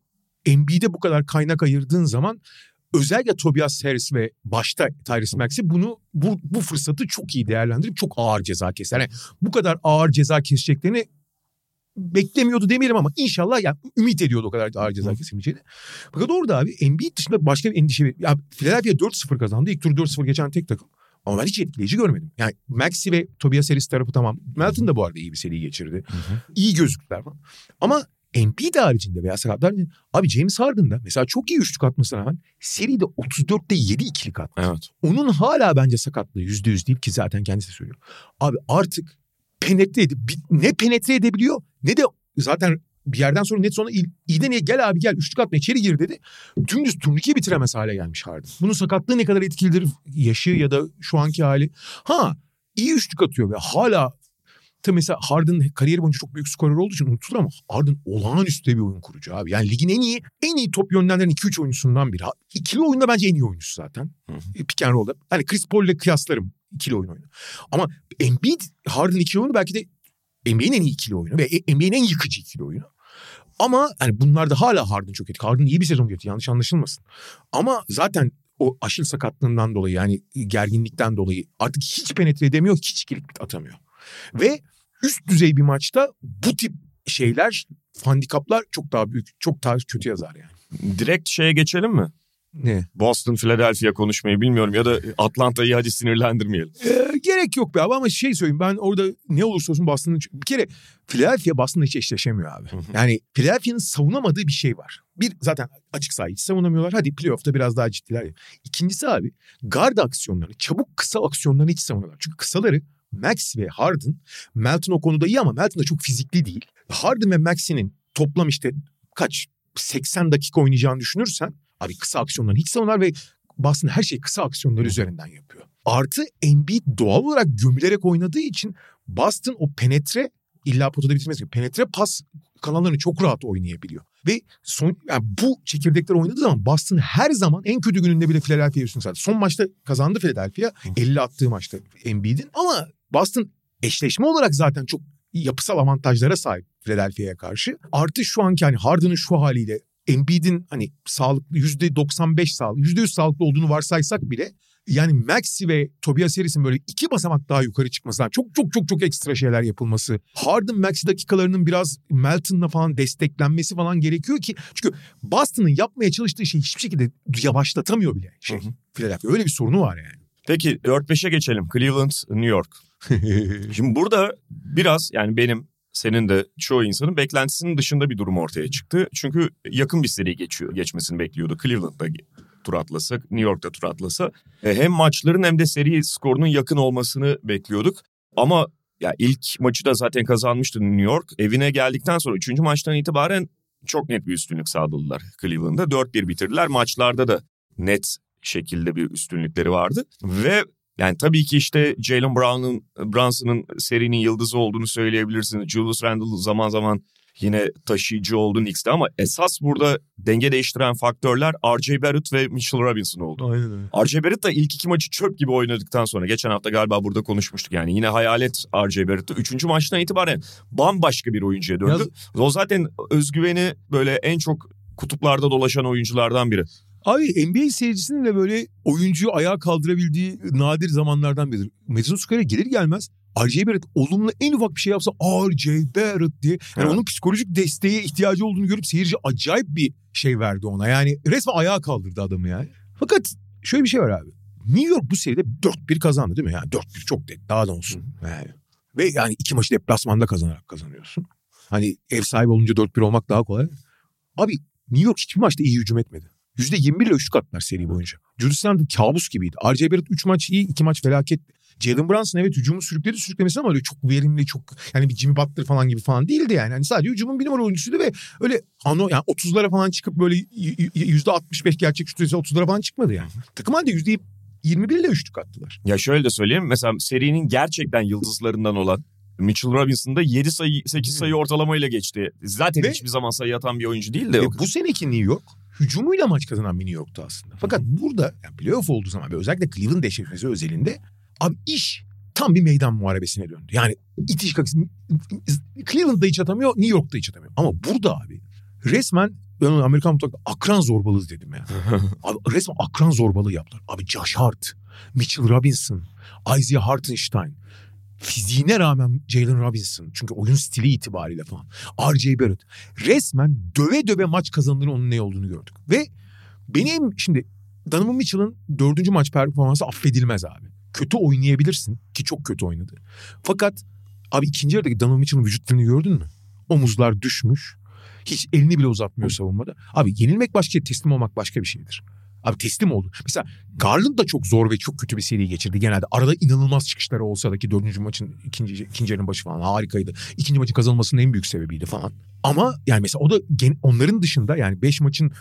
NBA'de bu kadar kaynak ayırdığın zaman özellikle Tobias Harris ve başta Tyrese Maxey bunu bu, bu fırsatı çok iyi değerlendirip çok ağır ceza kestiler. Yani bu kadar ağır ceza keseceklerini beklemiyordu demeyelim ama inşallah yani ümit ediyordu o kadar ağır ceza kesilmeyeceğini. Fakat orada abi Embiid dışında başka bir endişe ya Philadelphia 4-0 kazandı. İlk tur 4-0 geçen tek takım. Ama ben hiç etkileyici görmedim. Yani Maxi ve Tobias Harris tarafı tamam. Melton da bu arada iyi bir seri geçirdi. İyi gözüktüler falan. Ama Embiid haricinde veya sakatlar abi James Harden da mesela çok iyi üçlük atmasına rağmen seride 34'te 7 ikilik attı. Evet. Onun hala bence sakatlığı yüzde yüz değil ki zaten kendisi söylüyor. Abi artık penetre edip ne penetre edebiliyor ne de zaten bir yerden sonra net sonra iyi- iyiden iyiye gel abi gel üçlük atma içeri gir dedi. Dümdüz turnikeyi bitiremez hale gelmiş Harden. Bunun sakatlığı ne kadar etkilidir yaşı ya da şu anki hali. Ha iyi üçlük atıyor ve hala Tabii mesela Harden kariyeri boyunca çok büyük skorer olduğu için unutulur ama Harden olağanüstü bir oyun kurucu abi. Yani ligin en iyi en iyi top yönlendiren 2-3 oyuncusundan biri. İkili oyunda bence en iyi oyuncusu zaten. Hı hı. Pick and roll'da. Hani Chris Paul ile kıyaslarım ikili oyun oyunu. Ama Embiid Harden ikili oyunu belki de NBA'nin en iyi ikili oyunu ve E, NBA'nin en yıkıcı ikili oyunu. Ama hani bunlarda hala Harden çok etkili. Harden iyi bir sezon geçti yanlış anlaşılmasın. Ama zaten o aşil sakatlığından dolayı yani gerginlikten dolayı artık hiç penetre edemiyor, hiç ikilik atamıyor. Ve üst düzey bir maçta bu tip şeyler, handikaplar çok daha büyük, çok daha kötü yazar yani. Direkt şeye geçelim mi? Ne? Boston, Philadelphia konuşmayı bilmiyorum ya da Atlanta'yı hadi sinirlendirmeyelim. Ee, gerek yok be abi ama şey söyleyeyim ben orada ne olursa olsun Boston'ın bir kere Philadelphia Boston'la hiç eşleşemiyor abi. Yani Philadelphia'nın savunamadığı bir şey var. Bir zaten açık saha hiç savunamıyorlar. Hadi playoff'ta biraz daha ciddiler. ya. İkincisi abi guard aksiyonlarını, çabuk kısa aksiyonlarını hiç savunamıyorlar. Çünkü kısaları Max ve Harden, Melton o konuda iyi ama Melton da çok fizikli değil. Harden ve Max'inin toplam işte kaç 80 dakika oynayacağını düşünürsen abi kısa aksiyonlarını hiç savunlar ve Boston her şeyi kısa aksiyonlar üzerinden yapıyor. Artı Embiid doğal olarak gömülerek oynadığı için Boston o penetre illa potada bitirmez gibi penetre pas kanallarını çok rahat oynayabiliyor. Ve son yani bu çekirdekler oynadığı zaman Boston her zaman en kötü gününde bile Philadelphia'ya üstün sattı. Son maçta kazandı Philadelphia. 50 attığı maçta Embiid'in. Ama Boston eşleşme olarak zaten çok yapısal avantajlara sahip Philadelphia'ya karşı. Artı şu anki hani Harden'ın şu haliyle Embiid'in hani sağlıklı %95 sağlıklı, %100 sağlıklı olduğunu varsaysak bile yani Maxi ve Tobias Harris'in böyle iki basamak daha yukarı çıkması, çok çok çok çok ekstra şeyler yapılması, Harden Maxi dakikalarının biraz Melton'la falan desteklenmesi falan gerekiyor ki çünkü Boston'ın yapmaya çalıştığı şeyi hiçbir şekilde yavaşlatamıyor bile şey. Philadelphia öyle bir sorunu var yani. Peki 4-5'e geçelim. Cleveland, New York. [laughs] Şimdi burada biraz yani benim senin de çoğu insanın beklentisinin dışında bir durum ortaya çıktı. Çünkü yakın bir seri geçiyor, geçmesini bekliyordu. Cleveland'da tur atlasa, New York'ta tur atlasa. E, hem maçların hem de seri skorunun yakın olmasını bekliyorduk. Ama ya ilk maçı da zaten kazanmıştı New York. Evine geldikten sonra 3. maçtan itibaren çok net bir üstünlük sağladılar Cleveland'da. 4-1 bitirdiler. Maçlarda da net şekilde bir üstünlükleri vardı. Ve yani tabii ki işte Jalen Brown'un Brunson'ın serinin yıldızı olduğunu söyleyebilirsiniz. Julius Randle zaman zaman yine taşıyıcı oldu Knicks'te ama esas burada denge değiştiren faktörler R.J. Barrett ve Mitchell Robinson oldu. Aynen öyle. R.J. Barrett da ilk iki maçı çöp gibi oynadıktan sonra geçen hafta galiba burada konuşmuştuk yani yine hayalet R.J. Barrett'ı. Üçüncü maçtan itibaren bambaşka bir oyuncuya döndü. O zaten özgüveni böyle en çok kutuplarda dolaşan oyunculardan biri. Abi NBA seyircisinin de böyle oyuncuyu ayağa kaldırabildiği nadir zamanlardan biridir. Madison Square'e gelir gelmez R.J. Barrett olumlu en ufak bir şey yapsa R.J. Barrett diye. Yani Evet. onun psikolojik desteğe ihtiyacı olduğunu görüp seyirci acayip bir şey verdi ona. Yani resmen ayağa kaldırdı adamı yani. Fakat şöyle bir şey var abi. New York bu seride 4-1 kazandı değil mi? Yani 4-1 çok net. Daha da olsun. Yani. Ve yani iki maçı deplasmanda kazanarak kazanıyorsun. Hani ev sahibi olunca 4-1 olmak daha kolay. Abi New York hiçbir maçta iyi hücum etmedi. %21 ile üçlük attılar seri boyunca. Julius Randle kabus gibiydi. R.J. Barrett 3 maç iyi, 2 maç felaket. Jalen Brunson evet hücumu sürükledi sürüklemesi ama öyle çok verimli çok yani bir Jimmy Butler falan gibi falan değildi yani. yani sadece hücumun bir numara oyuncusuydu ve öyle ano yani 30'lara falan çıkıp böyle %65 gerçek şut 30'lara falan çıkmadı yani. Takım halde %21 ile üçlük attılar. Ya şöyle de söyleyeyim mesela serinin gerçekten yıldızlarından olan Mitchell Robinson da 7 sayı 8 sayı ortalamayla geçti. Zaten Ve- hiçbir zaman sayı atan bir oyuncu değil de. Ve bu seneki New York hücumuyla maç kazanan bir New York'tu aslında. Fakat burada yani playoff olduğu zaman ve özellikle Cleveland eşleşmesi özelinde abi iş tam bir meydan muharebesine döndü. Yani itiş kakısı Cleveland'da hiç atamıyor, New York'ta hiç atamıyor. Ama burada abi resmen ben ona Amerikan mutfakta akran zorbalığı dedim ya. [laughs] abi resmen akran zorbalığı yaptılar. Abi Josh Hart, Mitchell Robinson, Isaiah Hartenstein. Fiziğine rağmen Jalen Robinson. Çünkü oyun stili itibariyle falan. R.J. Barrett. Resmen döve döve maç kazanılır onun ne olduğunu gördük. Ve benim şimdi Donovan Mitchell'ın dördüncü maç performansı affedilmez abi. Kötü oynayabilirsin ki çok kötü oynadı. Fakat abi ikinci yarıdaki Donovan Mitchell'ın vücut dilini gördün mü? Omuzlar düşmüş. Hiç elini bile uzatmıyor savunmada. Abi yenilmek başka teslim olmak başka bir şeydir. Abi teslim oldu. Mesela Garland da çok zor ve çok kötü bir seri geçirdi genelde. Arada inanılmaz çıkışları olsa da ki dördüncü maçın ikinci, ikinci yarının başı falan harikaydı. İkinci maçın kazanılmasının en büyük sebebiydi falan. Ama yani mesela o da gen- onların dışında yani beş maçın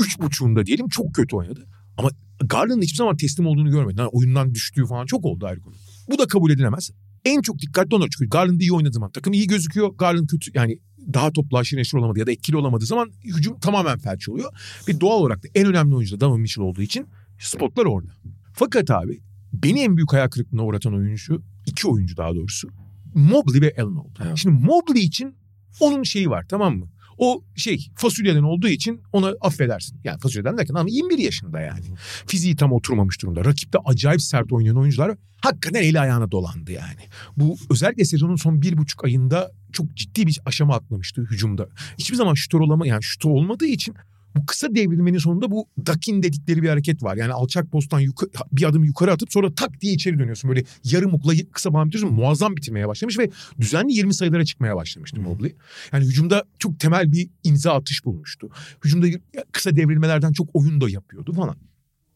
üç buçuğunda diyelim çok kötü oynadı. Ama Garland'ın hiçbir zaman teslim olduğunu görmedim. Yani oyundan düştüğü falan çok oldu ayrı konu. Bu da kabul edilemez. En çok dikkatli onlar çünkü Garland iyi oynadığı zaman takım iyi gözüküyor. Garland kötü yani daha toplu aşırı neşir olamadı ya da etkili olamadığı zaman hücum tamamen felç oluyor. Ve doğal olarak da en önemli oyuncu da Donovan Mitchell olduğu için spotlar orada. Fakat abi beni en büyük hayal kırıklığına uğratan oyuncu, iki oyuncu daha doğrusu. Mobley ve Allen oldu. Evet. Şimdi Mobley için onun şeyi var tamam mı? O şey fasulyeden olduğu için ona affedersin. Yani fasulyeden derken ama 21 yaşında yani. Fiziği tam oturmamış durumda. Rakipte acayip sert oynayan oyuncular hakikaten eli ayağına dolandı yani. Bu özellikle sezonun son bir buçuk ayında çok ciddi bir aşama atlamıştı hücumda. Hiçbir zaman şutör olama yani şutör olmadığı için bu kısa devrilmenin sonunda bu dakin dedikleri bir hareket var. Yani alçak posttan yuka- bir adım yukarı atıp sonra tak diye içeri dönüyorsun. Böyle yarım okla kısa bağım bitiriyorsun. Muazzam bitirmeye başlamış ve düzenli 20 sayılara çıkmaya başlamıştı Mobley. Yani hücumda çok temel bir imza atış bulmuştu. Hücumda kısa devrilmelerden çok oyun da yapıyordu falan.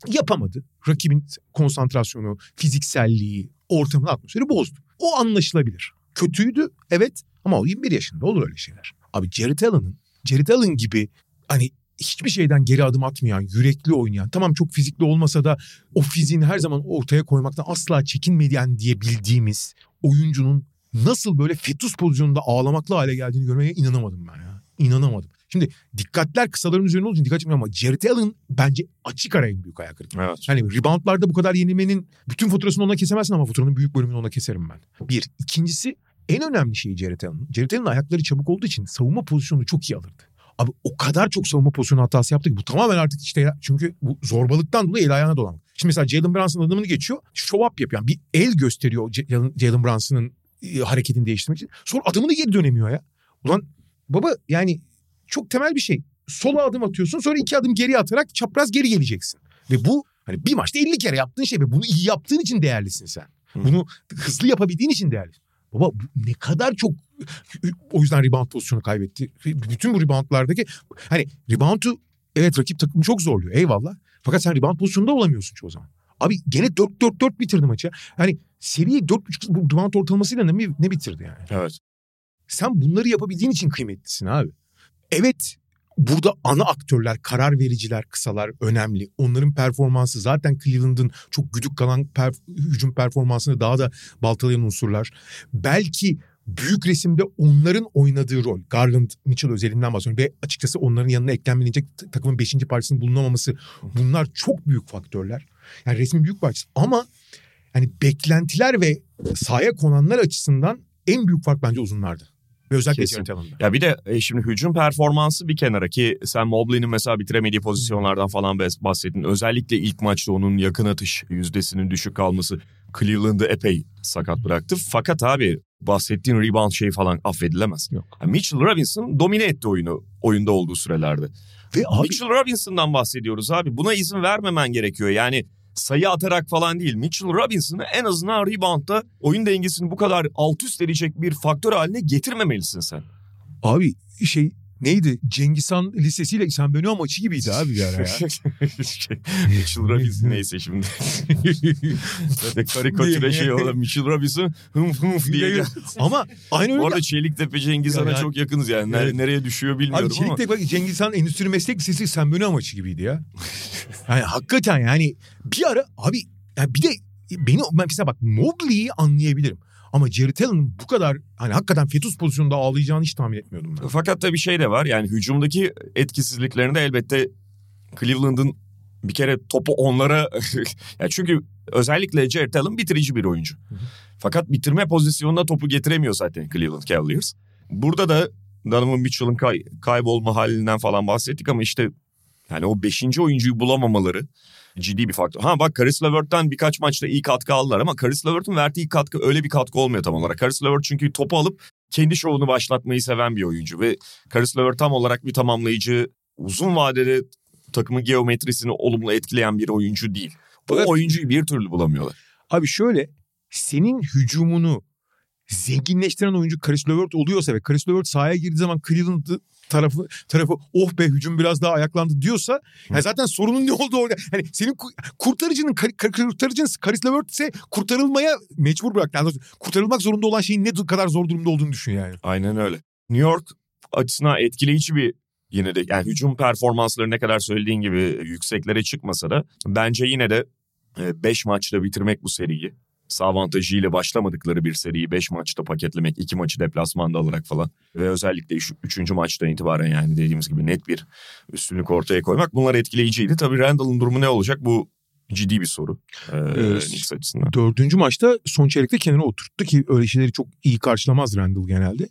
Yapamadı. Rakibin konsantrasyonu, fizikselliği, ortamın atmosferi bozdu. O anlaşılabilir. Kötüydü evet ama o 21 yaşında olur öyle şeyler. Abi Jared Allen'ın, Jared Allen gibi hani hiçbir şeyden geri adım atmayan, yürekli oynayan, tamam çok fizikli olmasa da o fiziğini her zaman ortaya koymaktan asla çekinmeyen diye bildiğimiz oyuncunun nasıl böyle fetus pozisyonunda ağlamaklı hale geldiğini görmeye inanamadım ben ya. İnanamadım. Şimdi dikkatler kısaların üzerine olunca dikkat çekmiyor ama Jared Allen bence açık ara en büyük ayak kırıklığı. Evet. Yani reboundlarda bu kadar yenilmenin bütün faturasını ona kesemezsin ama faturanın büyük bölümünü ona keserim ben. Bir. İkincisi en önemli şey Jared Allen'ın. Jared Allen'ın ayakları çabuk olduğu için savunma pozisyonunu çok iyi alırdı. Abi o kadar çok savunma pozisyonu hatası yaptı ki bu tamamen artık işte çünkü bu zorbalıktan dolayı el ayağına dolanmak. Şimdi mesela Jalen Brunson adamını geçiyor. Show up yapıyor. Yani bir el gösteriyor Jalen, Brunson'ın e, hareketini değiştirmek için. Sonra adımını geri dönemiyor ya. Ulan baba yani çok temel bir şey. Sola adım atıyorsun sonra iki adım geri atarak çapraz geri geleceksin. Ve bu hani bir maçta 50 kere yaptığın şey ve bunu iyi yaptığın için değerlisin sen. Bunu hızlı yapabildiğin için değerlisin. Baba ne kadar çok o yüzden rebound pozisyonu kaybetti. Bütün bu reboundlardaki hani reboundu evet rakip takımı çok zorluyor eyvallah. Fakat sen rebound pozisyonunda olamıyorsun çoğu zaman. Abi gene 4-4-4 bitirdi maçı. Hani seriyi 4.5 bu rebound ortalamasıyla ne, ne bitirdi yani? Evet. Sen bunları yapabildiğin için kıymetlisin abi. Evet burada ana aktörler, karar vericiler, kısalar önemli. Onların performansı zaten Cleveland'ın çok güdük kalan per- hücum performansını daha da baltalayan unsurlar. Belki büyük resimde onların oynadığı rol. Garland, Mitchell özelinden bahsediyorum. Ve açıkçası onların yanına eklenmeyecek takımın 5. parçasının bulunamaması. Bunlar çok büyük faktörler. Yani resmin büyük parçası. Ama yani beklentiler ve sahaya konanlar açısından en büyük fark bence uzunlardı. Ve özellikle Kesin. Allen'da. Ya bir de e, şimdi hücum performansı bir kenara ki sen Mobley'nin mesela bitiremediği pozisyonlardan falan bahsettin. Özellikle ilk maçta onun yakın atış yüzdesinin düşük kalması Cleveland'ı epey sakat bıraktı. Fakat abi bahsettiğin rebound şey falan affedilemez. Yok. Ya Mitchell Robinson domine etti oyunu oyunda olduğu sürelerde. Ve abi Mitchell Robinson'dan bahsediyoruz abi. Buna izin vermemen gerekiyor. Yani sayı atarak falan değil. Mitchell Robinson'ı en azından reboundda oyun dengesini bu kadar alt üst edecek bir faktör haline getirmemelisin sen. Abi şey neydi? Cengiz Han Lisesi ile İhsan Bönüyor maçı gibiydi abi bir ara ya. [laughs] [laughs] Mitchell Robinson neyse şimdi. [laughs] Zaten karikatüre şey olan Mitchell Robinson hımf hımf diye. Ama aynı öyle. Bu arada Çeliktepe Cengiz Han'a Yani- çok yakınız yani. Evet. Nereye düşüyor bilmiyorum Abi ama. Çelik'te bak Cengiz Han Endüstri Meslek Lisesi İhsan Bönüyor maçı gibiydi ya. Yani hakikaten yani bir ara abi ya bir de beni ben mesela bak Mowgli'yi anlayabilirim. Ama Jared Allen'ın bu kadar hani hakikaten fetus pozisyonunda ağlayacağını hiç tahmin etmiyordum ben. Fakat tabii şey de var yani hücumdaki etkisizliklerinde elbette Cleveland'ın bir kere topu onlara... [laughs] yani çünkü özellikle Jared Allen bitirici bir oyuncu. Fakat bitirme pozisyonuna topu getiremiyor zaten Cleveland Cavaliers. Burada da Donovan Mitchell'ın kay- kaybolma halinden falan bahsettik ama işte yani o beşinci oyuncuyu bulamamaları ciddi bir faktör. Ha bak Karis LeVert'ten birkaç maçta iyi katkı aldılar ama Karis LeVert'in verdiği katkı öyle bir katkı olmuyor tam olarak. Karis LeVert çünkü topu alıp kendi şovunu başlatmayı seven bir oyuncu ve Karis LeVert tam olarak bir tamamlayıcı, uzun vadede takımın geometrisini olumlu etkileyen bir oyuncu değil. O Fakat- oyuncuyu bir türlü bulamıyorlar. Abi şöyle senin hücumunu zenginleştiren oyuncu Karis LeVert oluyorsa ve Karis LeVert sahaya girdiği zaman Cleveland tarafı tarafı oh be hücum biraz daha ayaklandı diyorsa yani zaten sorunun ne olduğu orada. Hani senin ku- kurtarıcının kurtarıcının Karis LeVert ise kurtarılmaya mecbur bırak. Yani kurtarılmak zorunda olan şeyin ne kadar zor durumda olduğunu düşün yani. Aynen öyle. New York açısından etkileyici bir yine de yani hücum performansları ne kadar söylediğin gibi yükseklere çıkmasa da bence yine de 5 maçta bitirmek bu seriyi. Avantajıyla başlamadıkları bir seriyi 5 maçta paketlemek, 2 maçı deplasmanda alarak falan ve özellikle 3. maçtan itibaren yani dediğimiz gibi net bir üstünlük ortaya koymak bunlar etkileyiciydi. Tabii Randall'ın durumu ne olacak bu ciddi bir soru ee, Evet. Knicks açısından. Dördüncü maçta son çeyrekte kenara oturttu ki öyle şeyleri çok iyi karşılamaz Randall genelde.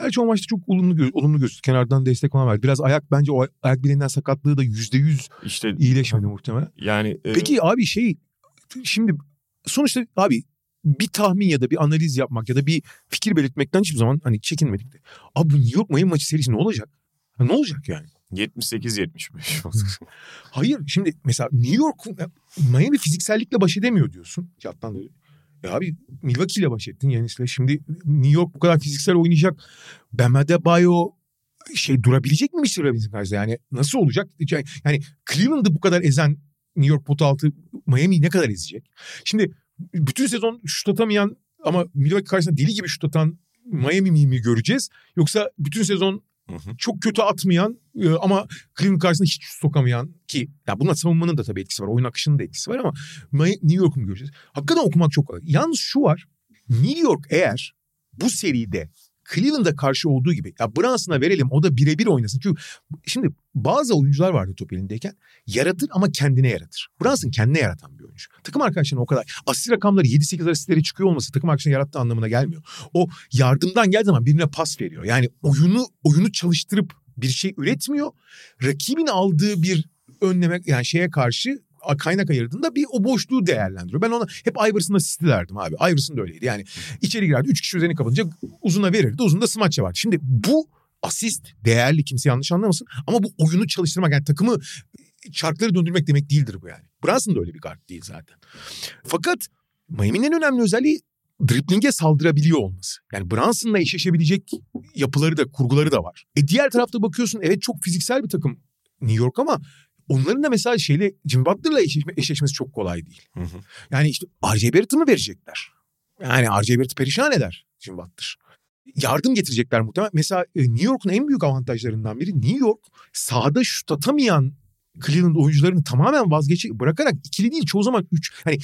Gerçi o maçta çok olumlu, gö- olumlu gözüktü. Kenardan destek falan verdi. Biraz ayak bence o ayak bileğinden sakatlığı da yüzde yüz İşte iyileşmedi muhtemelen. yani e, Peki abi şey şimdi sonuçta abi bir tahmin ya da bir analiz yapmak ya da bir fikir belirtmekten hiçbir zaman hani çekinmedik de. Abi bu New York Miami maçı serisi ne olacak? Ha, ne olacak yani? 78-75 Hayır şimdi mesela New York Miami fiziksellikle baş edemiyor diyorsun. Yattan da e abi Milwaukee ile baş ettin Yanis'le. Şimdi New York bu kadar fiziksel oynayacak. Bam Adebayo şey durabilecek mi Mr. Robinson karşısında? Yani nasıl olacak? Yani Cleveland'ı bu kadar ezen New York potu altı Miami'yi ne kadar ezecek? Şimdi bütün sezon şut atamayan ama Milwaukee karşısında deli gibi şut atan Miami mi mi göreceğiz? Yoksa bütün sezon Hı hı. çok kötü atmayan e, ama Cleveland karşısında hiç şut sokamayan ki ya buna savunmanın da tabii etkisi var. Oyun akışının da etkisi var ama New York'u mu göreceğiz? Hakikaten okumak çok kolay. Yalnız şu var. New York eğer bu seride Cleveland'a karşı olduğu gibi ya Brunson'a verelim o da birebir oynasın. Çünkü şimdi bazı oyuncular vardı top elindeyken yaratır ama kendine yaratır. Brunson kendine yaratan bir oyuncu. Takım arkadaşlarına o kadar asist rakamları 7-8 asistleri çıkıyor olması takım arkadaşına yarattığı anlamına gelmiyor. O yardımdan geldiği zaman birine pas veriyor. Yani oyunu oyunu çalıştırıp bir şey üretmiyor. Rakibin aldığı bir önleme yani şeye karşı kaynak ayırdığında bir o boşluğu değerlendiriyor. Ben ona hep Iverson asisti abi. Iverson da öyleydi. Yani içeri girerdi. Üç kişi üzerini kapatınca uzuna verirdi. Uzunda smaç yapardı. Şimdi bu asist değerli kimse yanlış anlamasın. Ama bu oyunu çalıştırmak yani takımı çarkları döndürmek demek değildir bu yani. Brunson da öyle bir guard değil zaten. Fakat Miami'nin en önemli özelliği dripling'e saldırabiliyor olması. Yani Brunson'la eşleşebilecek yapıları da kurguları da var. E diğer tarafta bakıyorsun evet çok fiziksel bir takım New York ama onların da mesela şeyle Jimmy Butler'la eşleşme, eşleşmesi çok kolay değil. Hı hı. Yani işte R.J. Barrett'ı mı verecekler? Yani R.J. Barrett'ı perişan eder Jimmy Butler. Yardım getirecekler muhtemelen. Mesela e, New York'un en büyük avantajlarından biri New York sahada şut atamayan Cleveland oyuncularını tamamen vazgeçip bırakarak ikili değil çoğu zaman üç. Hani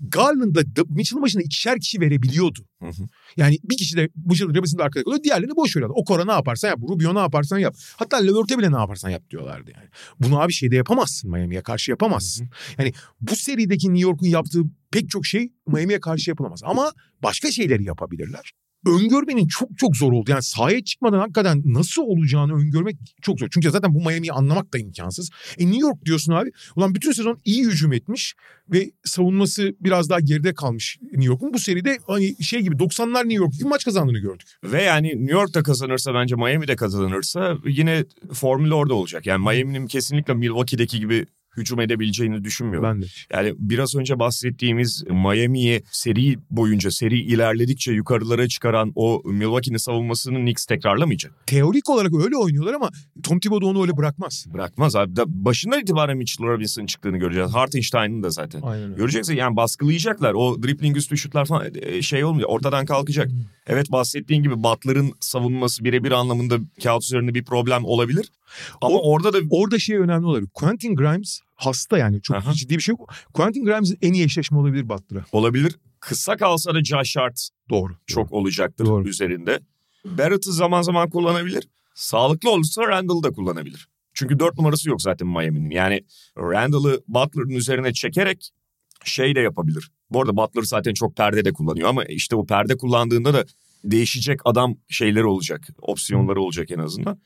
Garland'la Mitchell'ın başına ikişer kişi verebiliyordu. Hı hı. Yani bir kişi de Mitchell Robinson'da arkada kalıyor. Diğerlerini boş veriyorlar. Okora ne yaparsan yap. Rubio ne yaparsan yap. Hatta Levert'e bile ne yaparsan yap diyorlardı yani. Bunu abi şeyde yapamazsın Miami'ye karşı yapamazsın. Yani bu serideki New York'un yaptığı pek çok şey Miami'ye karşı yapılamaz. Ama başka şeyleri yapabilirler. Öngörmenin çok çok zor oldu. Yani sahaya çıkmadan hakikaten nasıl olacağını öngörmek çok zor. Çünkü zaten bu Miami'yi anlamak da imkansız. E New York diyorsun abi. Ulan bütün sezon iyi hücum etmiş ve savunması biraz daha geride kalmış New York'un. Bu seride hani şey gibi 90'lar New York gibi maç kazandığını gördük. Ve yani New York'ta kazanırsa bence Miami'de kazanırsa yine formül orada olacak. Yani Miami'nin kesinlikle Milwaukee'deki gibi hücum edebileceğini düşünmüyorum. Ben de. Yani biraz önce bahsettiğimiz Miami'yi seri boyunca seri ilerledikçe yukarılara çıkaran o Milwaukee'nin savunmasını Knicks tekrarlamayacak. Teorik olarak öyle oynuyorlar ama Tom Thibodeau onu öyle bırakmaz. Bırakmaz abi. Da başından itibaren Mitchell Robinson'ın çıktığını göreceğiz. Hartenstein'ın da zaten. Aynen öyle. Göreceksin yani baskılayacaklar. O dribbling üstü şutlar falan e, şey olmuyor. Ortadan kalkacak. Evet bahsettiğin gibi Butler'ın savunması birebir anlamında kağıt üzerinde bir problem olabilir. Ama O- orada da Orada şey önemli olabilir. Quentin Grimes hasta yani. Çok Aha. ciddi bir şey yok. Quentin Grimes en iyi eşleşme olabilir Butler'a. olabilir. Kısa kalsa da Josh Hart Doğru. çok olacaktır Doğru. üzerinde. Barrett'ı zaman zaman kullanabilir. Sağlıklı olursa Randall'ı da kullanabilir. Çünkü dört numarası yok zaten Miami'nin. Yani Randall'ı Butler'ın üzerine çekerek şey de yapabilir. Bu arada Butler zaten çok perde de kullanıyor ama işte o perde kullandığında da değişecek adam şeyleri olacak. Opsiyonları olacak en azından.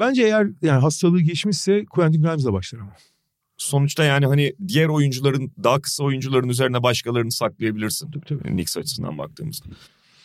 Bence eğer yani hastalığı geçmişse Quentin Grimes'la başlar ama. Sonuçta yani hani diğer oyuncuların daha kısa oyuncuların üzerine başkalarını saklayabilirsin. Tabii tabii. Knicks açısından baktığımızda.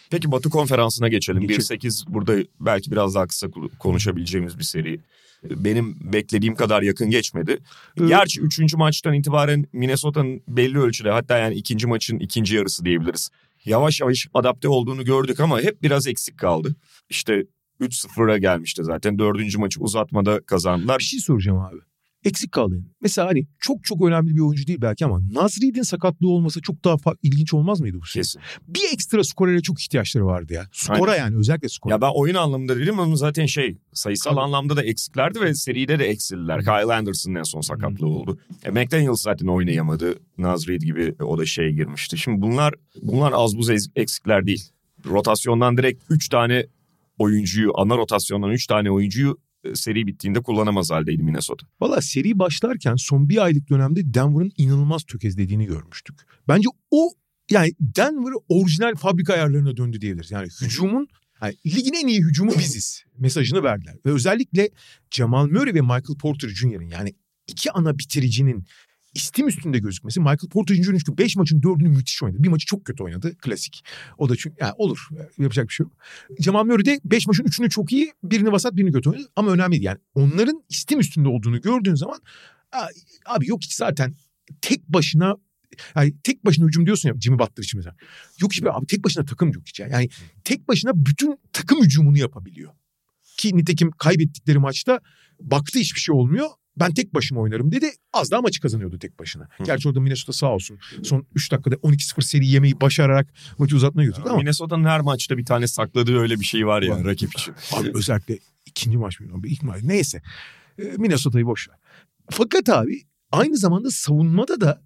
Peki Batı konferansına geçelim. Geçelim. 1-8 burada belki biraz daha kısa konuşabileceğimiz bir seri. Benim beklediğim kadar yakın geçmedi. Ee, Gerçi 3. maçtan itibaren Minnesota'nın belli ölçüde hatta yani ikinci maçın ikinci yarısı diyebiliriz. Yavaş yavaş adapte olduğunu gördük ama hep biraz eksik kaldı. İşte 3-0'a gelmişti zaten. Dördüncü maçı uzatmada kazandılar. Bir şey soracağım abi. Eksik kaldı. Mesela hani çok çok önemli bir oyuncu değil belki ama Nazrid'in sakatlığı olmasa çok daha ilginç olmaz mıydı bu seri? Kesin. Bir ekstra skorere çok ihtiyaçları vardı ya. Skora yani özellikle skora. Ya ben oyun anlamında dedim ama zaten şey sayısal Tabii. anlamda da eksiklerdi ve seride de eksildiler. Hı. Kyle Anderson'ın en son sakatlığı oldu. E, McDaniels zaten oynayamadı. Naz Reid gibi o da şeye girmişti. Şimdi bunlar bunlar az buz eksikler değil. Rotasyondan direkt 3 tane oyuncuyu ana rotasyondan 3 tane oyuncuyu e, seri bittiğinde kullanamaz haldeydi Minnesota. Valla seri başlarken son bir aylık dönemde Denver'ın inanılmaz tökezlediğini görmüştük. Bence o yani Denver orijinal fabrika ayarlarına döndü diyebiliriz. Yani hücumun yani ligin en iyi hücumu biziz mesajını verdiler. Ve özellikle Jamal Murray ve Michael Porter Jr.'ın yani iki ana bitiricinin istim üstünde gözükmesi. Michael Porter Jr. çünkü 5 maçın 4'ünü müthiş oynadı. Bir maçı çok kötü oynadı. Klasik. O da çünkü yani olur. Yapacak bir şey yok. Jamal Murray de 5 maçın 3'ünü çok iyi, birini vasat, birini kötü oynadı. Ama önemli değil. Yani onların istim üstünde olduğunu gördüğün zaman "Aa, abi yok hiç zaten tek başına yani tek başına hücum diyorsun ya Jimmy Butler için mesela. Yok hiçbir abi tek başına takım yok hiç. ya. Yani tek başına bütün takım hücumunu yapabiliyor. Ki nitekim kaybettikleri maçta baktı hiçbir şey olmuyor. Ben tek başıma oynarım dedi. Az daha maçı kazanıyordu tek başına. Gerçi orada Minnesota sağ olsun. Son 3 dakikada 12-0 seri yemeyi başararak maçı uzatmaya götürdü ama Minnesota'nın her maçta bir tane sakladığı öyle bir şey var ya Var. rakip için. [laughs] Abi özellikle ikinci maç mı? İlk maç. Neyse. Ee, Minnesota'yı boş ver. Fakat abi aynı zamanda savunmada da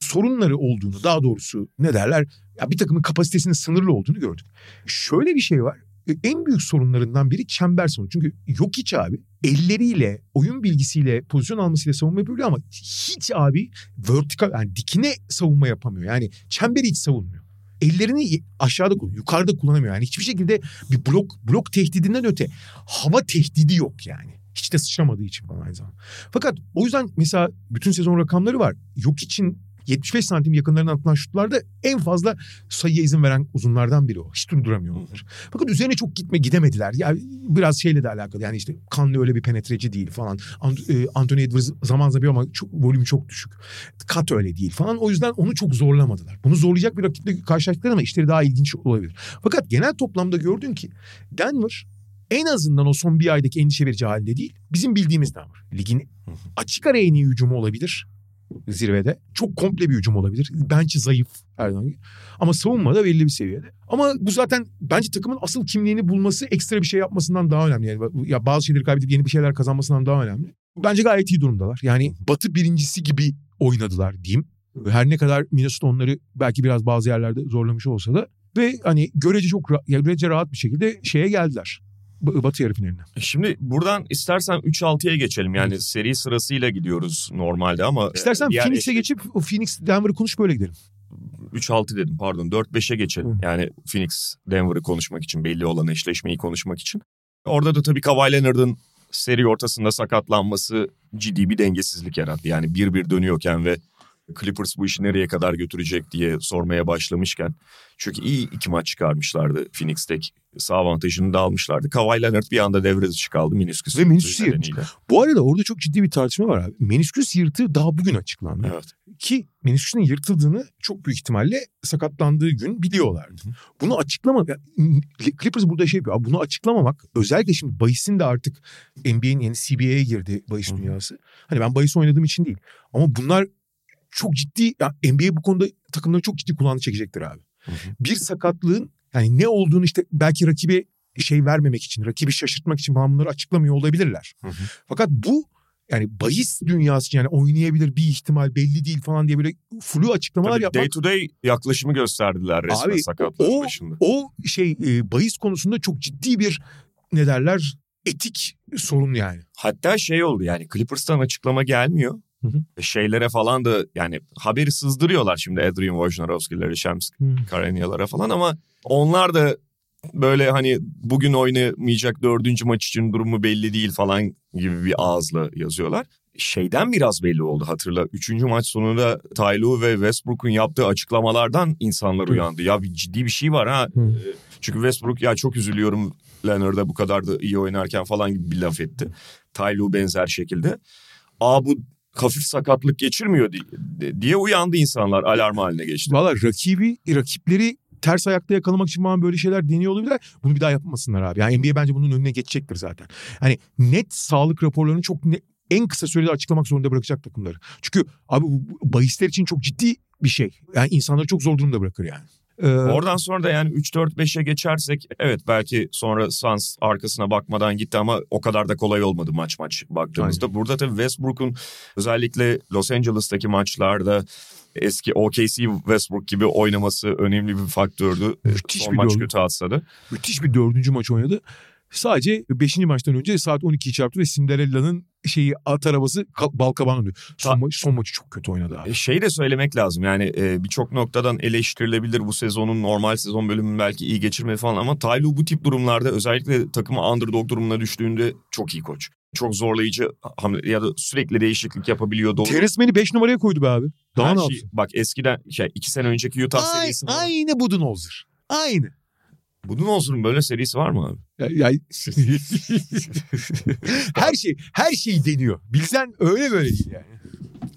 sorunları olduğunu daha doğrusu ne derler ya bir takımın kapasitesinin sınırlı olduğunu gördük. Şöyle bir şey var. E, En büyük sorunlarından biri çember savunucu. Çünkü yok hiç abi elleriyle, oyun bilgisiyle, pozisyon almasıyla savunma yapabiliyor ama hiç abi vertikal yani dikine savunma yapamıyor. Yani çemberi hiç savunmuyor. Ellerini aşağıda yukarıda kullanamıyor. Yani hiçbir şekilde bir blok blok tehdidinden öte hava tehdidi yok yani. Hiç de sıçramadığı için falan aynı zamanda. Fakat o yüzden mesela bütün sezon rakamları var. Yok için 75 santim yakınlarına atılan şutlarda en fazla sayıya izin veren uzunlardan biri o. Hiç durduramıyor onları. Fakat üzerine çok gitme gidemediler. Yani biraz şeyle de alakalı. Yani işte Kanlı öyle bir penetreci değil falan. Ant- e, Anthony Edwards zaman zaman ama çok, volümü çok düşük. Kat öyle değil falan. O yüzden onu çok zorlamadılar. Bunu zorlayacak bir rakiple karşılaştılar ama işleri daha ilginç olabilir. Fakat genel toplamda gördün ki Denver en azından o son bir aydaki endişe verici halde değil. Bizim bildiğimiz Denver. Ligin açık ara en iyi hücumu olabilir zirvede. Çok komple bir hücum olabilir. Bench'i zayıf her zaman. Ama savunma da belli bir seviyede. Ama bu zaten bence takımın asıl kimliğini bulması ekstra bir şey yapmasından daha önemli. Yani ya bazı şeyleri kaybedip yeni bir şeyler kazanmasından daha önemli. Bence gayet iyi durumdalar. Yani Batı birincisi gibi oynadılar diyeyim. Her ne kadar Minnesota onları belki biraz bazı yerlerde zorlamış olsa da ve hani görece çok ra- görece rahat bir şekilde şeye geldiler. Batı yarı finaline. Şimdi buradan istersen 3-6'ya geçelim. Yani seri sırasıyla gidiyoruz normalde ama... İstersen diğer Phoenix'e eş- geçip Phoenix Denver'ı konuş böyle gidelim. 3-6 dedim pardon 4-5'e geçelim. Hı. Yani Phoenix Denver'ı konuşmak için belli olan eşleşmeyi konuşmak için. Orada da tabii Kawhi Leonard'ın seri ortasında sakatlanması ciddi bir dengesizlik yarattı. Yani 1-1 dönüyorken ve Clippers bu işi nereye kadar götürecek diye sormaya başlamışken. Çünkü iyi iki maç çıkarmışlardı Phoenix'teki sağ avantajını da almışlardı. Kawhi Leonard bir anda devre dışı kaldı menisküs. Ve menisküs yırtmış. Bu arada orada çok ciddi bir tartışma var abi. Menisküs yırtığı daha bugün açıklandı. Evet. Ki menisküsün yırtıldığını çok büyük ihtimalle sakatlandığı gün biliyorlardı. Bunu açıklama... ya, Clippers burada şey yapıyor. Abi Bunu açıklamamak özellikle şimdi bahisin de artık NBA'nin yeni CBA'ye girdi bahis Hı hı. dünyası. Hani ben bahis oynadığım için değil. Ama bunlar çok ciddi... Ya NBA bu konuda takımları çok ciddi kulağını çekecektir abi. Hı hı. Bir sakatlığın yani ne olduğunu işte belki rakibe şey vermemek için, rakibi şaşırtmak için falan bunları açıklamıyor olabilirler. Hı hı. Fakat bu yani bahis dünyası için yani oynayabilir bir ihtimal belli değil falan diye böyle flu açıklamalar Tabii yapmak. day to day yaklaşımı gösterdiler resmen Abi, sakatlığın o, başında. o şey e, bahis konusunda çok ciddi bir ne derler etik sorun yani. Hatta şey oldu yani Clippers'tan açıklama gelmiyor. Hı hı. Şeylere falan da yani haberi sızdırıyorlar şimdi Adrian Wojnarowski'lere, Shams Karenyalara falan ama onlar da böyle hani bugün oynamayacak dördüncü maç için durumu belli değil falan gibi bir ağızla yazıyorlar. Şeyden biraz belli oldu hatırla. Üçüncü maç sonunda Ty Lue ve Westbrook'un yaptığı açıklamalardan insanlar uyandı. Ya bir ciddi bir şey var ha. Hı. Çünkü Westbrook ya çok üzülüyorum Leonard'a bu kadar da iyi oynarken falan gibi bir laf etti. Ty Lue benzer şekilde. Aa bu hafif sakatlık geçirmiyor di- diye uyandı insanlar alarm haline geçti. Valla rakibi, rakipleri ters ayakta yakalamak için falan böyle şeyler deniyor olabilirler. Bunu bir daha yapmasınlar abi. Yani NBA bence bunun önüne geçecektir zaten. Hani net sağlık raporlarını çok ne- en kısa sürede açıklamak zorunda bırakacak takımları. Çünkü abi bu bahisler için çok ciddi bir şey. Yani insanları çok zor durumda bırakır yani. Ee, Oradan sonra da yani 3-4-5'e geçersek evet belki sonra Suns arkasına bakmadan gitti ama o kadar da kolay olmadı maç maç baktığımızda. Burada tabii Westbrook'un özellikle Los Angeles'taki maçlarda eski OKC Westbrook gibi oynaması önemli bir faktördü. Müthiş Son bir maç gol. kötü atsa da. müthiş bir dördüncü maç oynadı. Sadece beşinci maçtan önce saat 12'yi çarptı ve Cinderella'nın şeyi at arabası ka- balkabağı dönüyor. Son, ma- son maçı çok kötü oynadı abi. Şey de söylemek lazım yani e, birçok noktadan eleştirilebilir bu sezonun normal sezon bölümünü belki iyi geçirmedi falan ama Ty Lue bu tip durumlarda özellikle takımı underdog durumuna düştüğünde çok iyi koç. Çok zorlayıcı hamle ya da sürekli değişiklik yapabiliyor. Doğru. Terence Mann'i 5 numaraya koydu be abi. Daha Her ne şey- yapsın? bak eskiden şey iki sene önceki Utah Ay, serisinde. aynı Budenholzer. Aynı. Budenholzer'ın böyle serisi var mı abi? Ya, ya- [laughs] her şey her şey deniyor. Bilsen öyle böyle değil yani.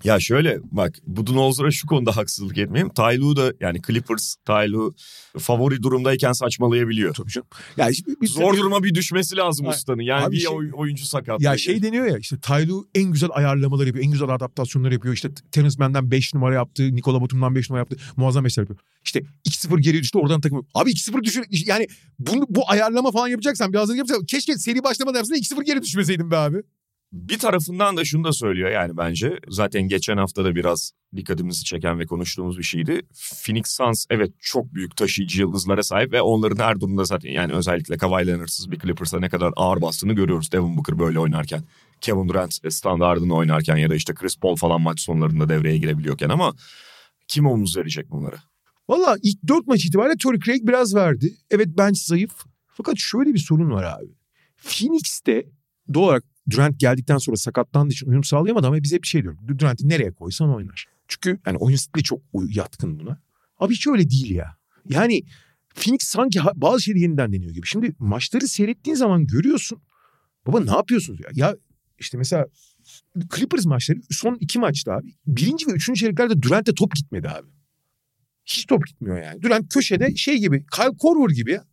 Ya şöyle bak Budenholzer'a şu konuda haksızlık etmeyeyim. Ty Lue da yani Clippers Ty Lue favori durumdayken saçmalayabiliyor. Tabii canım. Ya, işte bir- Zor duruma bir düşmesi lazım Ay, ustanın. Yani abi bir şey- oy- oyuncu sakat. Ya şey deniyor ya işte Taylu en güzel ayarlamaları yapıyor. En güzel adaptasyonları yapıyor. İşte Terence Mann'den 5 numara yaptı. Nikola Batum'dan 5 numara yaptı. Muazzam işler yapıyor. İşte 2-0 geri düştü oradan takım. Abi 2-0 düşür. Yani bunu, bu ayarlama falan yapacaksan bir hazırlık yapacaksan keşke seri başlamadan da 2-0 geri düşmeseydin be abi. Bir tarafından da şunu da söylüyor yani bence. Zaten geçen hafta da biraz dikkatimizi çeken ve konuştuğumuz bir şeydi. Phoenix Suns evet çok büyük taşıyıcı yıldızlara sahip ve onların her durumda zaten yani özellikle Kawhi Leonard'sız bir Clippers'a ne kadar ağır bastığını görüyoruz. Devin Booker böyle oynarken. Kevin Durant standardını oynarken ya da işte Chris Paul falan maç sonlarında devreye girebiliyorken ama kim omuz verecek bunları? Valla ilk 4 maç itibariyle Torrey Craig biraz verdi. Evet bench zayıf. Fakat şöyle bir sorun var abi. Phoenix'te doğal olarak Durant geldikten sonra sakatlandığı için uyum sağlayamadı ama biz hep bir şey diyorum. Durant'i nereye koysan oynar. Çünkü yani oyun stili çok yatkın buna. Abi hiç öyle değil ya. Yani Phoenix sanki bazı şeyleri yeniden deniyor gibi. Şimdi maçları seyrettiğin zaman görüyorsun. Baba ne yapıyorsunuz ya? Ya işte mesela Clippers maçları son iki maçta abi. Birinci ve üçüncü çeyreklerde Durant'e top gitmedi abi. Hiç top gitmiyor yani. Durant köşede şey gibi Kyle Korver gibi ya.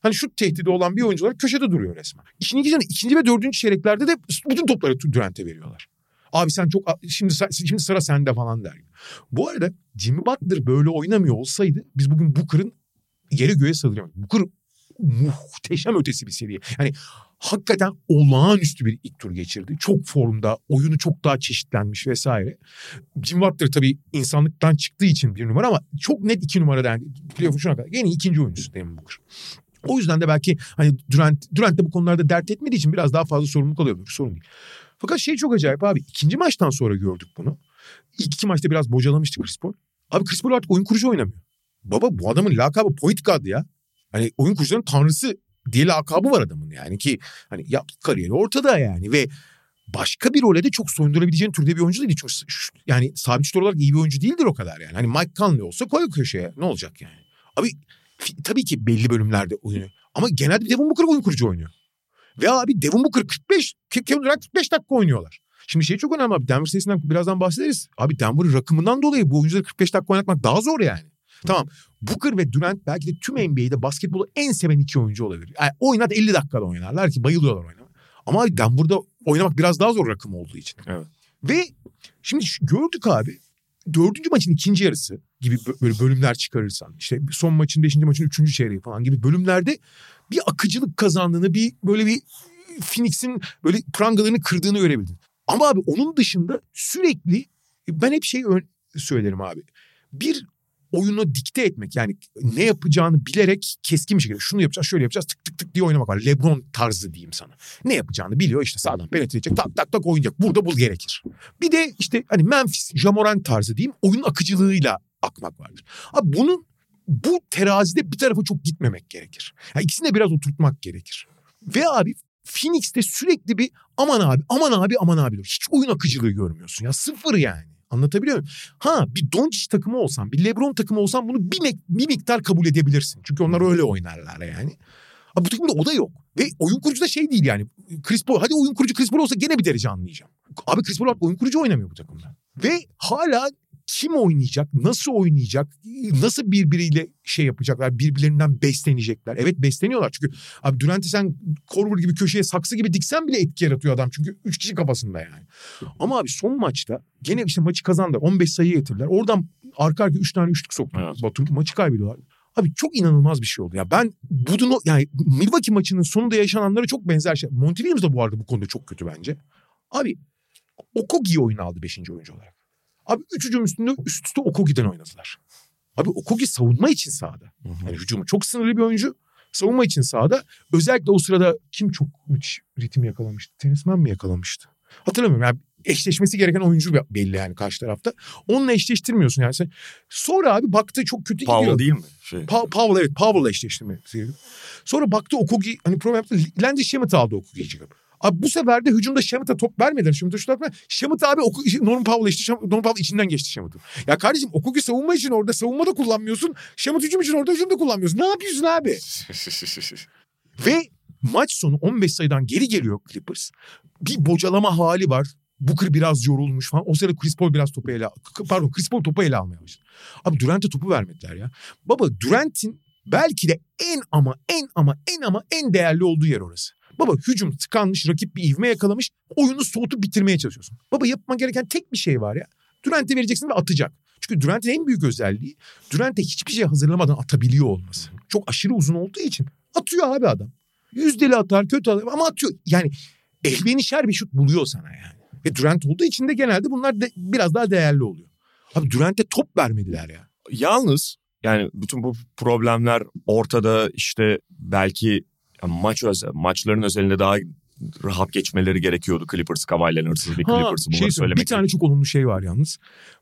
Hani şut tehdidi olan bir oyuncular köşede duruyor resmen. İşin ikinci, ikinci ve dördüncü çeyreklerde de bütün topları Durant'e veriyorlar. Abi sen çok şimdi şimdi sıra sende falan der. Bu arada Jimmy Butler böyle oynamıyor olsaydı biz bugün Booker'ın yere göğe sığdıramayız. Booker muhteşem ötesi bir seviye. Yani hakikaten olağanüstü bir ilk tur geçirdi. Çok formda, oyunu çok daha çeşitlenmiş vesaire. Jim Butler tabii insanlıktan çıktığı için bir numara ama çok net iki numara yani playoff'un şuna kadar. Yine ikinci oyuncusu Devin Booker. O yüzden de belki hani Durant, Durant de bu konularda dert etmediği için biraz daha fazla sorumluluk alıyor. Sorun değil. Fakat şey çok acayip abi. ikinci maçtan sonra gördük bunu. İlk iki maçta biraz bocalamıştı Chris Paul. Abi Chris Paul artık oyun kurucu oynamıyor. Baba bu adamın lakabı point guard ya. Hani oyun kurucuların tanrısı diye lakabı var adamın yani ki hani yaptığı kariyeri ortada yani ve başka bir role de çok soyundurabileceğin türde bir oyuncu değil. Çünkü yani sabit olarak iyi bir oyuncu değildir o kadar yani. Hani Mike Conley olsa koy köşeye ne olacak yani. Abi tabii ki belli bölümlerde oyunu Ama genelde Devin Booker oyun kurucu oynuyor. Ve abi Devin Booker 45, Kevin Durant 45 dakika oynuyorlar. Şimdi şey çok önemli abi. Denver serisinden birazdan bahsederiz. Abi Denver'ın rakımından dolayı bu oyuncuları 45 dakika oynatmak daha zor yani. Tamam. Booker ve Durant belki de tüm NBA'de basketbolu en seven iki oyuncu olabilir. Yani oynat 50 dakikada oynarlar ki bayılıyorlar oynamaya. Ama Denver'da oynamak biraz daha zor rakım olduğu için. Evet. Ve şimdi gördük abi. Dördüncü maçın ikinci yarısı gibi bö- böyle bölümler çıkarırsan işte son maçın beşinci maçın üçüncü çeyreği falan gibi bölümlerde bir akıcılık kazandığını bir böyle bir Phoenix'in böyle prangalarını kırdığını görebildin. Ama abi onun dışında sürekli ben hep şey söylerim abi. Bir oyunu dikte etmek yani ne yapacağını bilerek keskin bir şekilde şunu yapacağız şöyle yapacağız tık tık tık diye oynamak var. Lebron tarzı diyeyim sana. Ne yapacağını biliyor işte sağdan penetre edecek tak tak tak oynayacak. Burada bul gerekir. Bir de işte hani Memphis, Jamoran tarzı diyeyim oyun akıcılığıyla akmak vardır. Abi bunun bu terazide bir tarafa çok gitmemek gerekir. Yani ikisini de biraz oturtmak gerekir. Ve abi Phoenix'te sürekli bir aman abi aman abi aman abi diyor. Hiç oyun akıcılığı görmüyorsun ya sıfır yani. Anlatabiliyor muyum? Ha bir Doncic takımı olsan bir Lebron takımı olsan bunu bir, bir miktar kabul edebilirsin. Çünkü onlar öyle oynarlar yani. Abi bu takımda o da yok. Ve oyun kurucu da şey değil yani. Chris Paul, hadi oyun kurucu Chris Paul olsa gene bir derece anlayacağım. Abi Chris Paul oyun kurucu oynamıyor bu takımda. Ve hala kim oynayacak, nasıl oynayacak, nasıl birbiriyle şey yapacaklar, birbirlerinden beslenecekler. Evet besleniyorlar çünkü abi Durant'i sen Korver gibi köşeye saksı gibi diksen bile etki yaratıyor adam. Çünkü 3 kişi kafasında yani. Ama abi son maçta gene işte maçı kazandı. 15 sayı getirdiler. Oradan arka arka 3 tane üçlük soktu. Evet. Batum maçı kaybediyorlar. Abi çok inanılmaz bir şey oldu. Ya ben Budun yani Milwaukee maçının sonunda yaşananlara çok benzer şey. Monty Williams da bu arada bu konuda çok kötü bence. Abi Okogi'yi oyuna aldı 5. oyuncu olarak. Abi üç hücum üstünde üst üste Okogi'den oynadılar. Abi Okogi savunma için sahada. Yani hücumu çok sınırlı bir oyuncu. Savunma için sahada. Özellikle o sırada kim çok müthiş ritim yakalamıştı? Tenismen mi yakalamıştı? Hatırlamıyorum. Yani eşleşmesi gereken oyuncu belli yani karşı tarafta. Onunla eşleştirmiyorsun yani. Sen... Sonra abi baktı çok kötü gidiyor. Powell değil mi? Şey. Pa- Powell evet Powell'la eşleştirmesi gerekiyor. Sonra baktı Okogi hani problem yaptı. Landry Shamet aldı Okogi'yi çıkıp. Abi bu sefer de hücumda Shamet'e top vermediler. Shamet'e şut atma. Shamet abi Okogi, Norman Powell'la eşti. Shamet- Norman Powell içinden geçti Shamet'ı. Ya kardeşim Okogi savunma için orada savunma da kullanmıyorsun. Shamet hücum için orada hücum da kullanmıyorsun. Ne yapıyorsun abi? [laughs] Ve maç sonu 15 sayıdan geri geliyor Clippers. Bir bocalama hali var. Booker biraz yorulmuş falan. O sırada Chris Paul biraz topu ele pardon Chris Paul topu ele almaya başladı. Abi Durant'e topu vermediler ya. Baba Durant'in belki de en ama en ama en ama en değerli olduğu yer orası. Baba hücum tıkanmış, rakip bir ivme yakalamış. Oyunu soğutup bitirmeye çalışıyorsun. Baba yapman gereken tek bir şey var ya. Durant'e vereceksin ve atacak. Çünkü Durant'in en büyük özelliği Durant'e hiçbir şey hazırlamadan atabiliyor olması. Çok aşırı uzun olduğu için atıyor abi adam. Yüzdeli atar, kötü atar ama atıyor. Yani elbenişer bir şut buluyor sana yani. Ve Durant olduğu için de genelde bunlar de biraz daha değerli oluyor. Abi Durant'e top vermediler ya. Yalnız yani bütün bu problemler ortada işte belki maç özel, maçların özelinde daha rahat geçmeleri gerekiyordu Clippers Kawhi Leonard'sız bir Clippers'ı şey söylemek. bir tane çok olumlu şey var yalnız.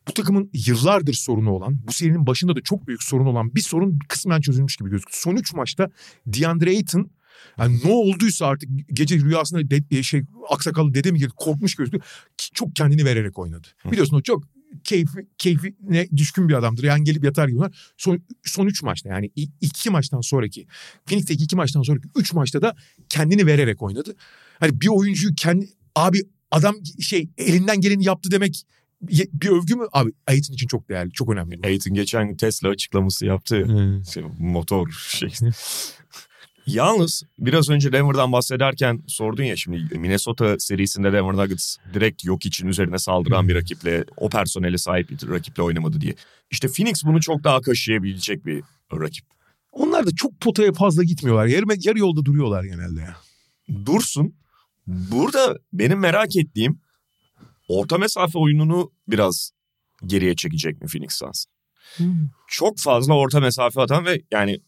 Bu takımın yıllardır sorunu olan, bu serinin başında da çok büyük sorun olan bir sorun kısmen çözülmüş gibi gözüküyor. Son 3 maçta DeAndre Ayton yani ne olduysa artık gece rüyasında de, şey aksakallı dede mi girdi korkmuş. Ki Çok kendini vererek oynadı. Biliyorsun o çok keyfi, keyfine düşkün bir adamdır. Yani gelip yatar gibi. Son, son üç maçta yani iki maçtan sonraki Phoenix'teki iki maçtan sonraki üç maçta da kendini vererek oynadı. Hani bir oyuncuyu kendi abi adam şey elinden geleni yaptı demek bir övgü mü? Abi Ayton için çok değerli, çok önemli. Ayton geçen Tesla açıklaması yaptı. Şey, motor şey. [laughs] Yalnız biraz önce Denver'dan bahsederken sordun ya şimdi Minnesota serisinde Denver Nuggets direkt yok için üzerine saldıran bir rakiple o personele sahip bir rakiple oynamadı diye. İşte Phoenix bunu çok daha kaşıyabilecek bir rakip. Onlar da çok potaya fazla gitmiyorlar. Yarı, yarı yolda duruyorlar genelde ya. Dursun. Burada benim merak ettiğim orta mesafe oyununu biraz geriye çekecek mi Phoenix Suns? Çok fazla orta mesafe atan ve yani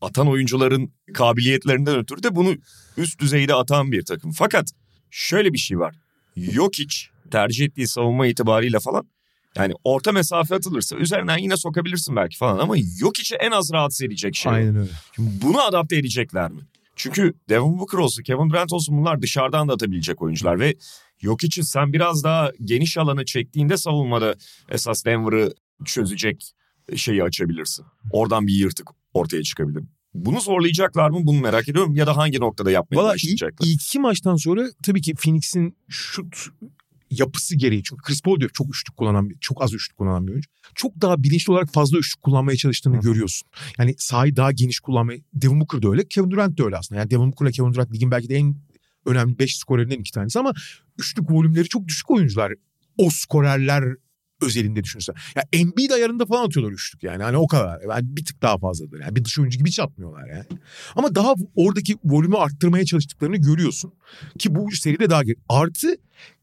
atan oyuncuların kabiliyetlerinden ötürü de bunu üst düzeyde atan bir takım. Fakat şöyle bir şey var. Jokic tercih ettiği savunma itibariyle falan yani orta mesafe atılırsa üzerinden yine sokabilirsin belki falan ama Jokic'i en az rahatsız edecek şey. Aynen öyle. Şimdi bunu adapte edecekler mi? Çünkü Devin Booker olsun, Kevin Durant olsun bunlar dışarıdan da atabilecek oyuncular ve yok için sen biraz daha geniş alanı çektiğinde savunmada esas Denver'ı çözecek şeyi açabilirsin. Oradan bir yırtık ortaya çıkabilir. Bunu zorlayacaklar mı bunu merak ediyorum ya da hangi noktada yapmaya Valla başlayacaklar? ilk iki maçtan sonra tabii ki Phoenix'in şut yapısı gereği çünkü Chris Paul diyor çok üçlük kullanan bir, çok az üçlük kullanan bir oyuncu. Çok daha bilinçli olarak fazla üçlük kullanmaya çalıştığını Hı. görüyorsun. Yani sahayı daha geniş kullanmayı Devin Booker da öyle, Kevin Durant de öyle aslında. Yani Devin Booker ile Kevin Durant ligin belki de en önemli 5 skorerinden iki tanesi ama üçlük volümleri çok düşük oyuncular. O skorerler özelinde düşünürsen. Ya Embiid ayarında falan atıyorlar üçlük yani. Hani o kadar. Yani bir tık daha fazladır. Yani bir dış oyuncu gibi hiç atmıyorlar yani. Ama daha oradaki volümü arttırmaya çalıştıklarını görüyorsun. Ki bu seride daha... Artı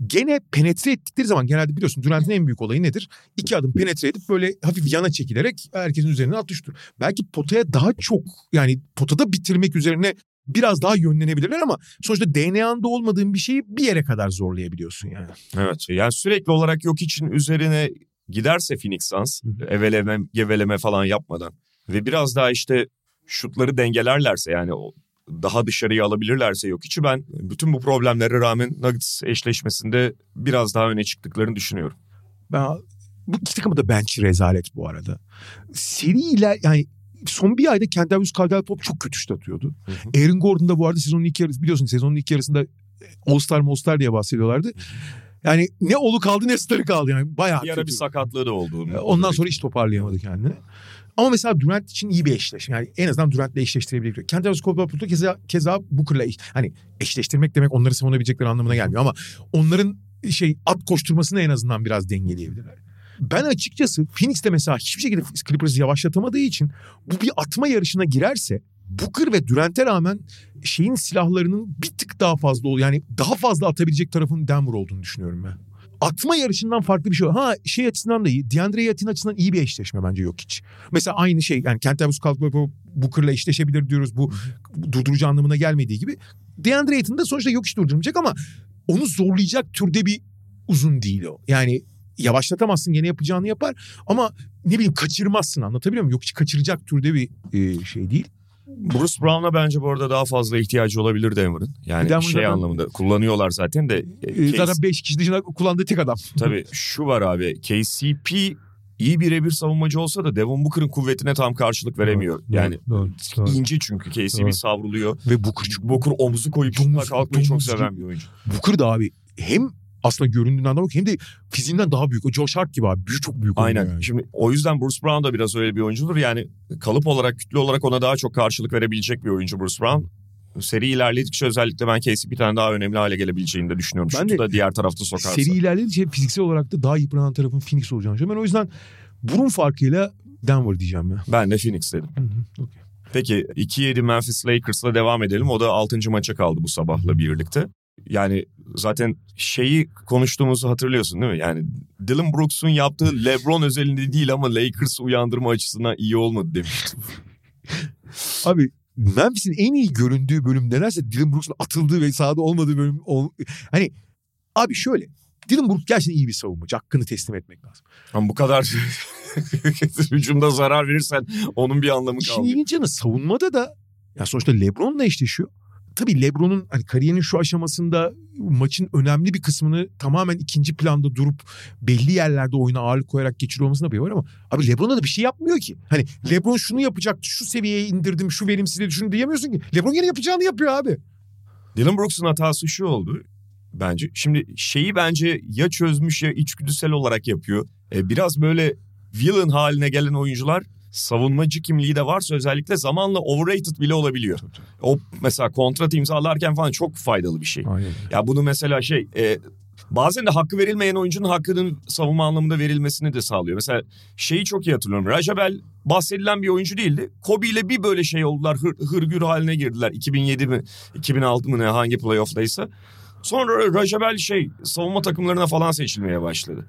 gene penetre ettikleri zaman genelde biliyorsun Durant'in en büyük olayı nedir? İki adım penetre edip böyle hafif yana çekilerek herkesin üzerine atıştır. Belki potaya daha çok yani potada bitirmek üzerine biraz daha yönlenebilirler ama sonuçta DNA'nda olmadığın bir şeyi bir yere kadar zorlayabiliyorsun yani. Evet yani sürekli olarak yok için üzerine giderse Phoenix Suns eveleme geveleme falan yapmadan ve biraz daha işte şutları dengelerlerse yani daha dışarıya alabilirlerse yok içi ben bütün bu problemlere rağmen Nuggets eşleşmesinde biraz daha öne çıktıklarını düşünüyorum. Ben, bu iki takımı da bench rezalet bu arada. Seriyle yani son bir ayda Kentavius Caldwell Pop çok kötü şut atıyordu. Aaron Gordon da bu arada sezonun ilk yarısı biliyorsun sezonun ilk yarısında All Star All diye bahsediyorlardı. Yani ne olu kaldı ne starı kaldı yani bayağı Bir ara kötü. bir sakatlığı da oldu. Ee, Ondan sonra hiç toparlayamadı kendini. Ama mesela Durant için iyi bir eşleşme. Yani en azından Durant'le eşleştirebiliyor. Kentavius Caldwell Pop'u keza, keza Booker'la eş- hani eşleştirmek demek onları savunabilecekleri anlamına gelmiyor ama onların şey at koşturmasını en azından biraz dengeleyebilirler. Ben açıkçası Phoenix'te mesela hiçbir şekilde Clippers'ı yavaşlatamadığı için bu bir atma yarışına girerse Booker ve Durant'e rağmen şeyin silahlarının bir tık daha fazla ol yani daha fazla atabilecek tarafın Denver olduğunu düşünüyorum ben. Atma yarışından farklı bir şey. Ha şey açısından da iyi. DeAndre Yatin açısından iyi bir eşleşme bence yok hiç. Mesela aynı şey yani Kentavius Caldwell Booker'la eşleşebilir diyoruz. Bu durdurucu anlamına gelmediği gibi. DeAndre Ayton da sonuçta yok hiç durdurmayacak ama onu zorlayacak türde bir uzun değil o. Yani yavaşlatamazsın gene yapacağını yapar ama ne bileyim kaçırmazsın anlatabiliyor muyum? Yok hiç kaçıracak türde bir e, şey değil. Bruce Brown'a bence bu arada daha fazla ihtiyacı olabilir Denver'ın. Yani Denver şey zaten- anlamında kullanıyorlar zaten de. e, E, Case- zaten 5 kişi dışında kullandığı tek adam. Tabii şu var abi KCP iyi birebir savunmacı olsa da Devon Booker'ın kuvvetine tam karşılık veremiyor. yani Doğru, doğru. ince çünkü KCP Doğru. savruluyor. Ve Booker çok Booker omuzu koyup Domuz- kalkmayı çok domuz seven gibi. bir oyuncu. Booker da abi hem aslında göründüğünden daha büyük hem de fiziğinden daha büyük. O Josh Hart gibi abi. Büyük çok büyük Aynen. yani. Şimdi o yüzden Bruce Brown da biraz öyle bir oyuncudur. Yani kalıp olarak, kütle olarak ona daha çok karşılık verebilecek bir oyuncu Bruce Brown. Seri ilerledikçe özellikle ben KCP bir tane daha önemli hale gelebileceğini de düşünüyorum. Ben Şutu de da diğer tarafta sokarsa. Seri ilerledikçe fiziksel olarak da daha yıpranan tarafın Phoenix olacağını düşünüyorum. Ben o yüzden burun farkıyla Denver diyeceğim ya. Ben de Phoenix dedim. Hı hı, okey. Peki 2-7 Memphis Lakers'la devam edelim. O da 6. maça kaldı bu sabahla birlikte. Yani zaten şeyi konuştuğumuzu hatırlıyorsun değil mi? Yani Dylan Brooks'un yaptığı LeBron özelinde değil ama Lakers uyandırma açısından iyi olmadı demiştim. [laughs] Abi Memphis'in en iyi göründüğü bölüm nedense Dylan Brooks'un atıldığı ve sahada olmadığı bölüm. ol- Hani abi şöyle Dylan Brooks gerçekten iyi bir savunmacı. Hakkını teslim etmek lazım. Ama bu kadar [laughs] hücumda zarar verirsen onun bir anlamı İşin kalmıyor. ilginç yanı savunmada da ya sonuçta LeBron'la eşleşiyor. Tabii LeBron'un hani kariyerinin şu aşamasında maçın önemli bir kısmını tamamen ikinci planda durup belli yerlerde oyuna ağırlık koyarak geçiriyor olmasına bir var ama abi LeBron'a da bir şey yapmıyor ki. Hani LeBron şunu yapacaktı, şu seviyeye indirdim, şu verimsizliği düşün diyemiyorsun ki. LeBron yine yapacağını yapıyor abi. Dylan Brooks'un hatası şu oldu bence. Şimdi şeyi bence ya çözmüş ya içgüdüsel olarak yapıyor. E, biraz böyle villain haline gelen oyuncular savunmacı kimliği de varsa özellikle zamanla overrated bile olabiliyor. O mesela kontrat imzalarken falan çok faydalı bir şey. Aynen. Ya bunu mesela şey e, bazen de hakkı verilmeyen oyuncunun hakkının savunma anlamında verilmesini de sağlıyor. Mesela şeyi çok iyi hatırlıyorum. Rajabel bahsedilen bir oyuncu değildi. Kobe ile bir böyle şey oldular. Hır, hırgür haline girdiler. 2007 mi 2006 mı ne hangi playoff'taysa. Sonra Rajabel şey savunma takımlarına falan seçilmeye başladı.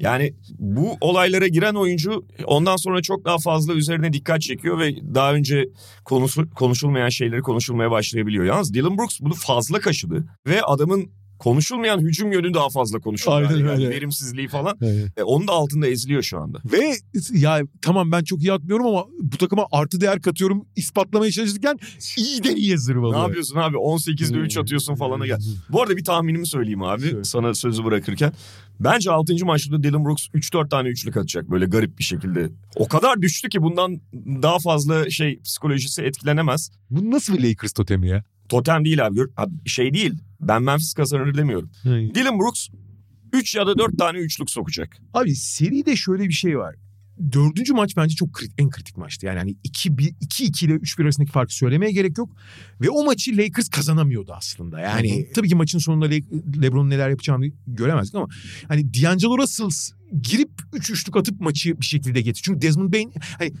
Yani bu olaylara giren oyuncu ondan sonra çok daha fazla üzerine dikkat çekiyor ve daha önce konusu, konuşulmayan şeyleri konuşulmaya başlayabiliyor. Yalnız Dylan Brooks bunu fazla kaşıdı ve adamın konuşulmayan hücum yönü daha fazla konuşuluyor. Aynen yani öyle. verimsizliği falan. Evet. E, onun da altında eziliyor şu anda. Ve ya tamam ben çok iyi atmıyorum ama bu takıma artı değer katıyorum ispatlamaya çalışırken iyiden iyiye zırvalıyor. Ne yapıyorsun abi 18'de 3 atıyorsun falana gel. Bu arada bir tahminimi söyleyeyim abi Söyle. sana sözü bırakırken. Bence 6. maçta Dylan Brooks 3-4 tane üçlük atacak böyle garip bir şekilde. O kadar düştü ki bundan daha fazla şey psikolojisi etkilenemez. Bu nasıl bir Lakers totemi ya? Totem değil abi şey değil. Ben Memphis kazanır demiyorum. Dylan Brooks 3 ya da 4 tane üçlük sokacak. Abi seride şöyle bir şey var. Dördüncü maç bence çok krit, en kritik maçtı. Yani hani 2-2 ile 3-1 arasındaki farkı söylemeye gerek yok. Ve o maçı Lakers kazanamıyordu aslında. Yani tabii ki maçın sonunda Le- LeBron'un neler yapacağını göremezdik ama hani D'Angelo Russell girip 3 üçlük atıp maçı bir şekilde getir. Çünkü Desmond Bain hani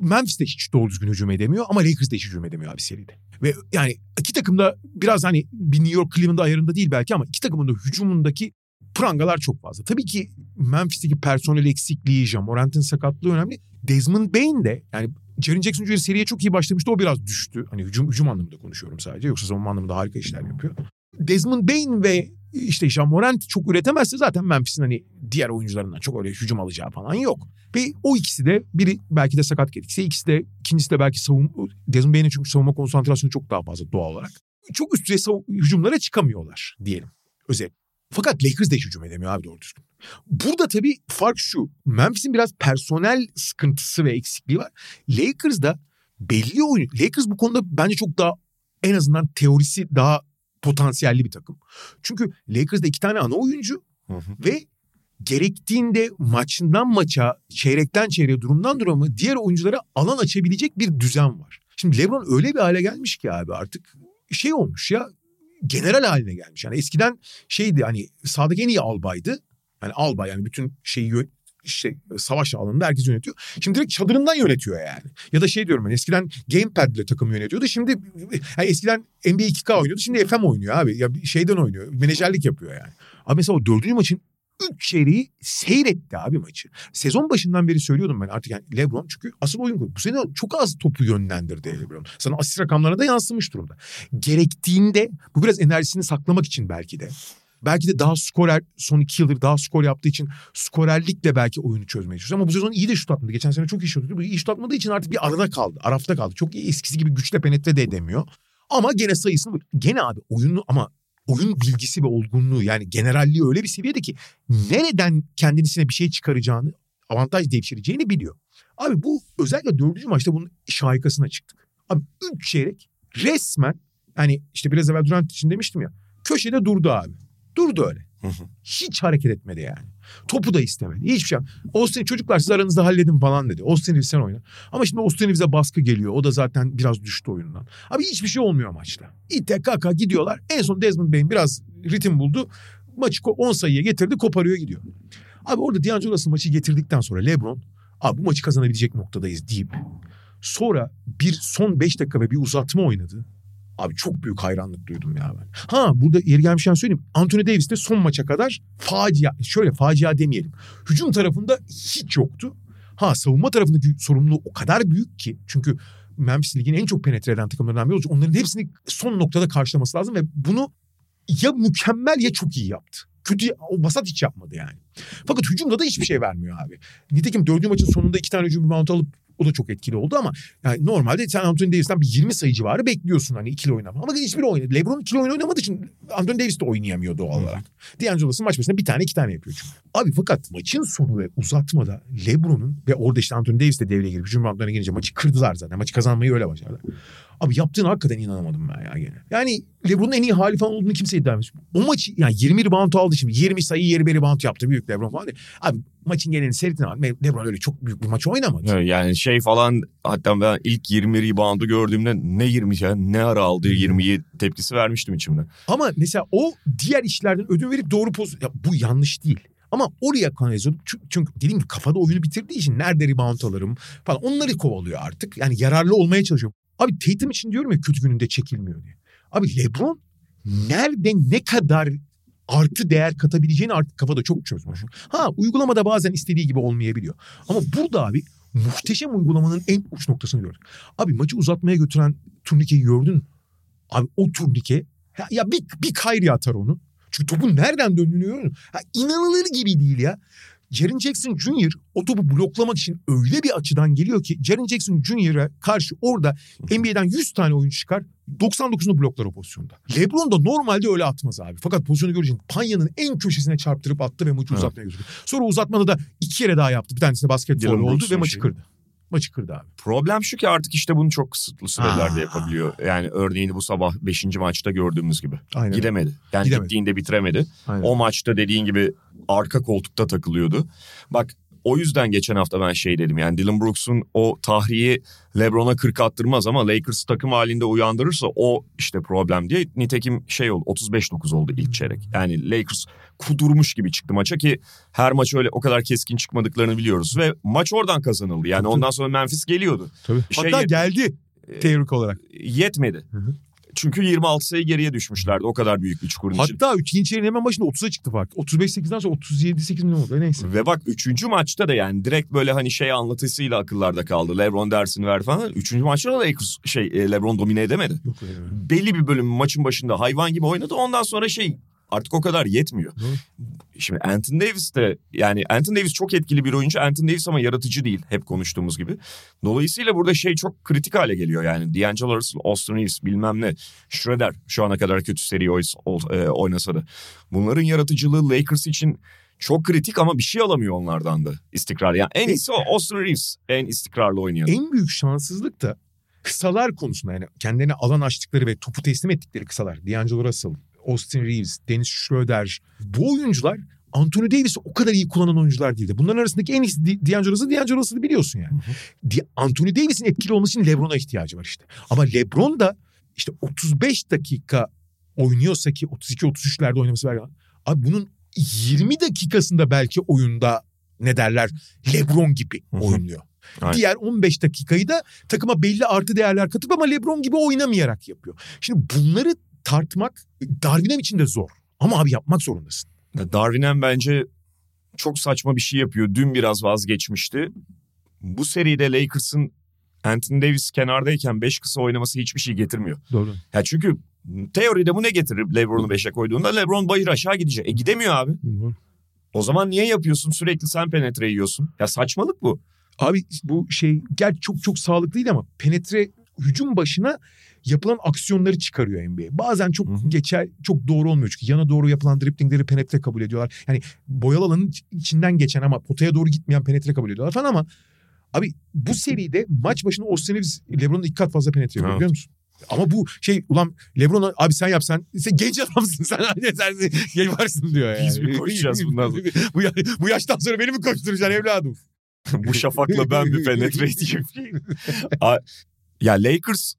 Memphis'te hiç doğru düzgün hücum edemiyor ama Lakers'da hiç hücum edemiyor abi seride. Ve yani iki takım da biraz hani bir New York Cleveland ayarında değil belki ama iki takımın da hücumundaki prangalar çok fazla. Tabii ki Memphis'teki personel eksikliği, Jamorant'ın sakatlığı önemli. Desmond Bain de yani Jaren Jackson Jr. seriye çok iyi başlamıştı. O biraz düştü. Hani hücum, hücum anlamında konuşuyorum sadece. Yoksa savunma anlamında harika işler yapıyor. Desmond Bain ve işte Jamorant çok üretemezse zaten Memphis'in hani diğer oyuncularından çok öyle hücum alacağı falan yok. Ve o ikisi de biri belki de sakat gerekse ikisi de ikincisi de belki savunma Desmond Bain'in çünkü savunma konsantrasyonu çok daha fazla doğal olarak. Çok üst düzey hücumlara çıkamıyorlar diyelim. Özel. Fakat Lakers de hiç hücum edemiyor abi doğru düzgün. Burada tabii fark şu. Memphis'in biraz personel sıkıntısı ve eksikliği var. Lakers'da belli oyun. Lakers bu konuda bence çok daha en azından teorisi daha potansiyelli bir takım. Çünkü Lakers'da iki tane ana oyuncu ve gerektiğinde maçından maça, çeyrekten çeyreğe, durumdan duruma diğer oyunculara alan açabilecek bir düzen var. Şimdi LeBron öyle bir hale gelmiş ki abi artık şey olmuş ya general haline gelmiş. Yani eskiden şeydi hani sahadaki en iyi albaydı. Yani albay yani bütün şeyi işte savaş alanında herkes yönetiyor. Şimdi direkt çadırından yönetiyor yani. Ya da şey diyorum ben eskiden gamepad ile takım yönetiyordu. Şimdi yani eskiden NBA 2K oynuyordu. Şimdi FM oynuyor abi. Ya şeyden oynuyor. Menajerlik yapıyor yani. Abi mesela o dördüncü maçın üç çeyreği seyretti abi maçı. Sezon başından beri söylüyordum ben artık yani LeBron çünkü asıl oyun bu sene çok az topu yönlendirdi LeBron. Sana asist rakamlarına da yansımış durumda. Gerektiğinde bu biraz enerjisini saklamak için belki de. Belki de daha skorer son iki yıldır daha skor yaptığı için skorerlikle belki oyunu çözmeye çalışıyor. Ama bu sezon iyi de şut atmadı. Geçen sene çok iyi şut atıyordu. Bu iyi şut atmadığı için artık bir arada kaldı. Arafta kaldı. Çok iyi eskisi gibi güçle penetre de edemiyor. Ama gene sayısını gene abi oyunu ama oyun bilgisi ve olgunluğu yani generalliği öyle bir seviyede ki nereden kendisine bir şey çıkaracağını avantaj devşireceğini biliyor. Abi bu özellikle dördüncü maçta bunun şahikasına çıktık. Abi üç çeyrek resmen hani işte biraz evvel Durant için demiştim ya köşede durdu abi. Durdu öyle. Hiç hareket etmedi yani. Topu da istemedi. Hiçbir şey. Austin çocuklar siz aranızda halledin falan dedi. Austin sen oyna. Ama şimdi Austin Reeves'e baskı geliyor. O da zaten biraz düştü oyundan. Abi hiçbir şey olmuyor maçta. İte kaka gidiyorlar. En son Desmond Bain biraz ritim buldu. Maçı ko- 10 sayıya getirdi koparıyor gidiyor. Abi orada D'Angelo Russell maçı getirdikten sonra LeBron abi bu maçı kazanabilecek noktadayız deyip sonra bir son 5 dakika ve bir uzatma oynadı. Abi çok büyük hayranlık duydum ya ben. Ha burada yeri gelmişken söyleyeyim. Anthony Davis de son maça kadar facia, şöyle facia demeyelim. Hücum tarafında hiç yoktu. Ha savunma tarafındaki sorumluluğu o kadar büyük ki. Çünkü Memphis Lig'in en çok penetre eden takımlarından biri olacak. Onların hepsini son noktada karşılaması lazım ve bunu ya mükemmel ya çok iyi yaptı. Kötü, o vasat hiç yapmadı yani. Fakat hücumda da hiçbir şey vermiyor abi. Nitekim dördüncü maçın sonunda iki tane hücum rebound alıp o da çok etkili oldu ama yani normalde sen Anthony Davis'ten bir 20 sayı civarı bekliyorsun hani ikili oynama. Ama hiçbir oynadı. LeBron ikili oyun oynamadığı için Anthony Davis de oynayamıyor doğal olarak. D'Angelo'sun maç başına bir tane iki tane yapıyor çünkü. Abi fakat maçın sonu ve uzatmada LeBron'un ve orada işte Anthony Davis de devreye girip hücum roundlarına girince maçı kırdılar zaten. Maçı kazanmayı öyle başardılar. Abi yaptığına hakikaten inanamadım ben ya gene. Yani LeBron'un en iyi hali falan olduğunu kimse iddia etmez. O maçı yani 20 rebound aldı şimdi. 20 sayı 20 rebound yaptı büyük LeBron falan. Abi maçın genelini seyrettin abi. LeBron öyle çok büyük bir maç oynamadı. Yani şey falan hatta ben ilk 20 reboundu gördüğümde ne 20 ya ne ara aldı 20'yi tepkisi vermiştim içimde. Ama mesela o diğer işlerden ödün verip doğru poz... Ya bu yanlış değil. Ama oraya kanalize çünkü, çünkü dediğim gibi kafada oyunu bitirdiği için nerede rebound alırım falan onları kovalıyor artık. Yani yararlı olmaya çalışıyor. Abi Tatum için diyorum ya kötü gününde çekilmiyor diye. Abi LeBron nerede ne kadar artı değer katabileceğini artık kafada çok çözmüş. Ha uygulamada bazen istediği gibi olmayabiliyor. Ama burada abi muhteşem uygulamanın en uç noktasını gördük. Abi maçı uzatmaya götüren turnikeyi gördün? Abi o turnike ya, ya bir, bir Kyrie atar onu. Çünkü topun nereden döndüğünü görüyorum. Ha, inanılır gibi değil ya. Jaren Jackson Jr. o topu bloklamak için öyle bir açıdan geliyor ki Jaren Jackson Jr.'a karşı orada NBA'den 100 tane oyuncu çıkar 99'unu bloklar o pozisyonda. LeBron da normalde öyle atmaz abi. Fakat pozisyonu görünce Panya'nın en köşesine çarptırıp attı ve maçı Evet. uzatmaya götürdü. Sonra uzatmada da iki kere daha yaptı. Bir tanesi basket faul oldu ve maçı şeyi. kırdı. Maçı kırdı abi. Problem şu ki artık işte bunu çok kısıtlı sürelerde Aa. yapabiliyor. Yani örneğin bu sabah 5. maçta gördüğümüz gibi. Aynen. Gidemedi. Yani Gidemedi. gittiğinde bitiremedi. Aynen. O maçta dediğin gibi arka koltukta takılıyordu. Bak o yüzden geçen hafta ben şey dedim yani Dylan Brooks'un o tahriyi LeBron'a 40 attırmaz ama Lakers takım halinde uyandırırsa o işte problem diye. Nitekim şey oldu 35-9 oldu ilk çeyrek. Yani Lakers kudurmuş gibi çıktı maça ki her maç öyle o kadar keskin çıkmadıklarını biliyoruz ve maç oradan kazanıldı. Yani Tabii. ondan sonra Memphis geliyordu. Tabii. Şey Hatta geldi teorik olarak. Yetmedi. Hı hı. Çünkü 26 sayı geriye düşmüşlerdi. O kadar büyük bir çukurun için. Hatta 3. çeyreğin hemen başında 30'a çıktı fark. 35-8'den sonra 37-8 mi ne oldu neyse. Ve bak üçüncü maçta da yani direkt böyle hani şey anlatısıyla akıllarda kaldı. LeBron dersini ver falan. Üçüncü maçta da Lakers şey e, LeBron domine edemedi. Yok öyle? Belli bir bölüm maçın başında hayvan gibi oynadı. Ondan sonra şey artık o kadar yetmiyor. Doğru. Şimdi Anthony Davis de yani Anthony Davis çok etkili bir oyuncu. Anthony Davis ama yaratıcı değil hep konuştuğumuz gibi. Dolayısıyla burada şey çok kritik hale geliyor yani. D'Angelo Russell, Austin Reeves bilmem ne. Schroeder şu ana kadar kötü seri e, oynasa da. Bunların yaratıcılığı Lakers için çok kritik ama bir şey alamıyor onlardan da istikrar. Yani en iyisi o Austin Reeves en istikrarlı oynayan. En büyük şanssızlık da kısalar konusunda yani kendilerine alan açtıkları ve topu teslim ettikleri kısalar. D'Angelo Russell, Austin Reeves, Dennis Schroeder. Bu oyuncular Anthony Davis'i o kadar iyi kullanan oyuncular değildi. Bunların arasındaki en iyisi D'Angelo Russell, D'Angelo Russell'ı biliyorsun yani. Di- Anthony Davis'in etkili olması için LeBron'a ihtiyacı var işte. Ama LeBron da işte 35 dakika oynuyorsa ki 32-33'lerde oynaması var. Abi bunun 20 dakikasında belki oyunda ne derler LeBron gibi Hı hı. oynuyor. Aynen. Diğer 15 dakikayı da takıma belli artı değerler katıp ama LeBron gibi oynamayarak yapıyor. Şimdi bunları tartmak Darwin'em için de zor. Ama abi yapmak zorundasın. Darwin'en bence çok saçma bir şey yapıyor. Dün biraz vazgeçmişti. Bu seride Lakers'ın Anthony Davis kenardayken 5 kısa oynaması hiçbir şey getirmiyor. Doğru. Ya çünkü teoride bu ne getirir LeBron'u 5'e koyduğunda? LeBron bayır aşağı gidecek. E gidemiyor abi. O zaman niye yapıyorsun? Sürekli sen penetre yiyorsun. Ya saçmalık bu. Abi bu şey gerçi çok çok sağlıklı değil ama penetre hücum başına yapılan aksiyonları çıkarıyor NBA. Bazen çok Hı hı. geçer, çok doğru olmuyor çünkü yana doğru yapılan driplingleri penetre kabul ediyorlar. Yani boyalı alanın içinden geçen ama potaya doğru gitmeyen penetre kabul ediyorlar falan ama abi bu seride maç başına Austin Reeves LeBron'un iki kat fazla penetre yapıyor Evet. biliyor musun? Ama bu şey ulan LeBron abi sen yapsan sen genç adamsın [laughs] sen sen genç varsın diyor yani. Biz mi koşacağız bundan sonra? [laughs] bu, bu yaştan sonra beni mi koşturacaksın evladım? bu şafakla ben bir penetre edeyim. [laughs] A- ya Lakers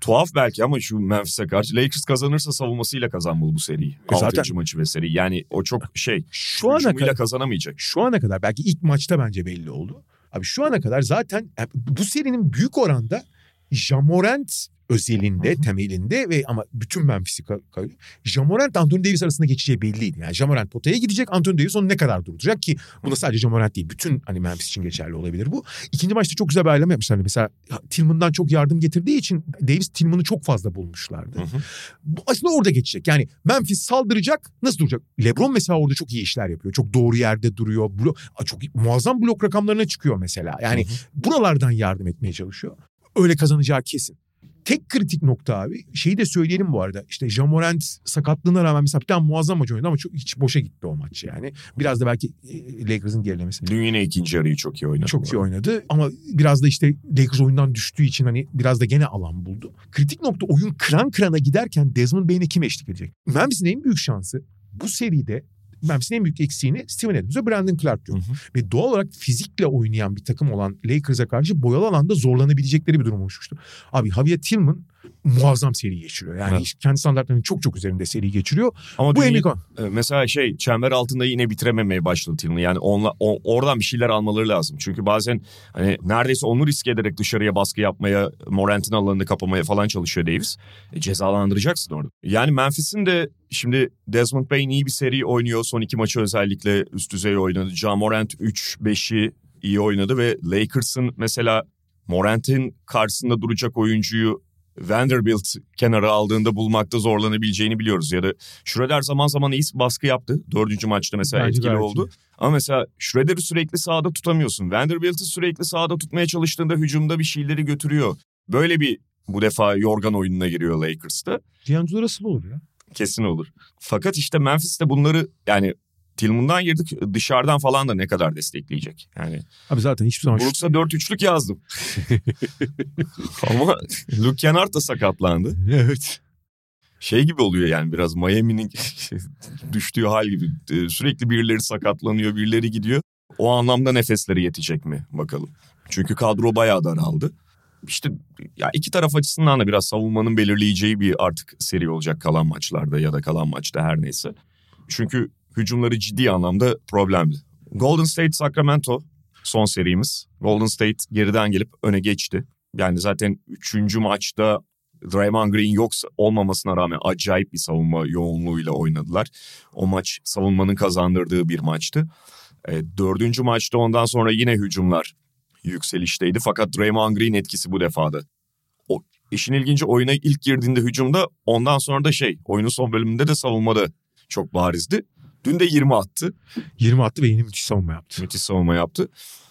tuhaf belki ama şu Memphis'e karşı Lakers kazanırsa savunmasıyla kazanmalı bu seriyi. E zaten- Altıncı maçı ve seri. Yani o çok şey Şu ana kadar kazanamayacak. şu ana kadar belki ilk maçta bence belli oldu. Abi şu ana kadar zaten yani bu serinin büyük oranda Jamorant özelinde, temelinde ve ama bütün Memphis'i ka- ka- Jamorant Anthony Davis arasında geçeceği belliydi. Yani Jamorant potaya gidecek, Anthony Davis onu ne kadar durduracak ki buna sadece Jamorant değil. Bütün hani Memphis için geçerli olabilir bu. İkinci maçta çok güzel bir ayrılma yapmışlardı. Mesela Tillman'dan çok yardım getirdiği için Davis Tillman'ı çok fazla bulmuşlardı. Bu aslında orada geçecek. Yani Memphis saldıracak nasıl duracak? LeBron mesela orada çok iyi işler yapıyor. Çok doğru yerde duruyor. Blo çok muazzam blok rakamlarına çıkıyor mesela. Yani buralardan yardım etmeye çalışıyor. Öyle kazanacağı kesin. Tek kritik nokta abi şeyi de söyleyelim bu arada. İşte Jamorant sakatlığına rağmen mesela bir tane muazzam maç oynadı ama çok, hiç boşa gitti o maç yani. Biraz da belki e, Lakers'ın gerilemesi. Dün yine ikinci yarıyı çok iyi oynadı. Çok iyi oynadı ama biraz da işte Lakers oyundan düştüğü için hani biraz da gene alan buldu. Kritik nokta oyun kıran kırana giderken Desmond Bain'e kim eşlik edecek? Memphis'in en büyük şansı bu seride Memphis'in en büyük eksiğini Steven Adams ve Brandon Clark. Hı hı. Ve doğal olarak fizikle oynayan bir takım olan Lakers'a karşı boyalı alanda zorlanabilecekleri bir durum oluşmuştu. Abi Javier Tillman muazzam seri geçiriyor. Yani Evet. kendi standartlarının çok çok üzerinde seri geçiriyor. Ama Bu dün Emiko. e, mesela şey çember altında yine bitirememeye başladı Tillman. Yani onla, o- oradan bir şeyler almaları lazım. Çünkü bazen hani neredeyse onu risk ederek dışarıya baskı yapmaya, Morant'in alanını kapamaya falan çalışıyor Davis. E, cezalandıracaksın orada. Yani Memphis'in de şimdi Desmond Bain iyi bir seri oynuyor. Son iki maçı özellikle üst düzey oynadı. Ja Morant 3-5'i iyi oynadı ve Lakers'ın mesela Morant'in karşısında duracak oyuncuyu Vanderbilt kenara aldığında bulmakta zorlanabileceğini biliyoruz. Ya da Schroeder zaman zaman iyi baskı yaptı. Dördüncü maçta mesela Bence etkili gayet oldu. Ama mesela Schroeder'i sürekli sahada tutamıyorsun. Vanderbilt'i sürekli sahada tutmaya çalıştığında hücumda bir şeyleri götürüyor. Böyle bir bu defa yorgan oyununa giriyor Lakers'ta. D'Angelo Russell olur ya. Kesin olur. Fakat işte Memphis'te bunları yani Tillman'dan girdik dışarıdan falan da ne kadar destekleyecek. Yani Abi zaten hiçbir zaman... Brooks'a 4-3'lük yazdım. [laughs] Ama Luke Kennard da sakatlandı. Evet. Şey gibi oluyor yani biraz Miami'nin [laughs] düştüğü hal gibi. Ee, Sürekli birileri sakatlanıyor, birileri gidiyor. O anlamda nefesleri yetecek mi bakalım. Çünkü kadro bayağı daraldı. İşte ya iki taraf açısından da biraz savunmanın belirleyeceği bir artık seri olacak kalan maçlarda ya da kalan maçta her neyse. Çünkü hücumları ciddi anlamda problemli. Golden State Sacramento son serimiz. Golden State geriden gelip öne geçti. Yani zaten üçüncü maçta Draymond Green yoksa olmamasına rağmen acayip bir savunma yoğunluğuyla oynadılar. O maç savunmanın kazandırdığı bir maçtı. E, dördüncü maçta ondan sonra yine hücumlar yükselişteydi. Fakat Draymond Green etkisi bu defada. O işin ilginci oyuna ilk girdiğinde hücumda ondan sonra da şey oyunun son bölümünde de savunmada çok barizdi. Dün de 20 attı. 20 attı ve yeni müthiş savunma yaptı. Müthiş savunma yaptı.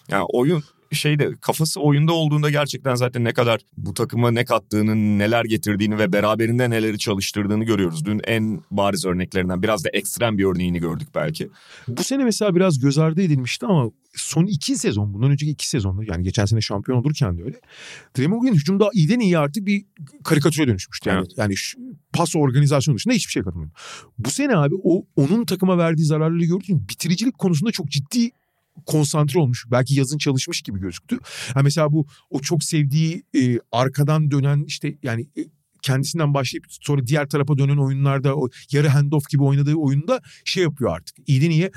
Yani oyun şeyde kafası oyunda olduğunda gerçekten zaten ne kadar bu takıma ne kattığını, neler getirdiğini ve beraberinde neleri çalıştırdığını görüyoruz. Dün en bariz örneklerinden biraz da ekstrem bir örneğini gördük belki. Bu sene mesela biraz göz ardı edilmişti ama son iki sezon bundan önceki iki sezonda yani geçen sene şampiyon olurken de öyle. Draymond Green hücumda iyiden iyi artık bir karikatüre dönüşmüştü. Yani, Evet. yani pas organizasyonu dışında hiçbir şey katılmıyor. Bu sene abi o onun takıma verdiği zararları gördüğün bitiricilik konusunda çok ciddi konsantre olmuş. Belki yazın çalışmış gibi gözüktü. Ha mesela bu o çok sevdiği e, arkadan dönen işte yani e, kendisinden başlayıp sonra diğer tarafa dönen oyunlarda o yarı handoff gibi oynadığı oyunda şey yapıyor artık. İyiden iyiye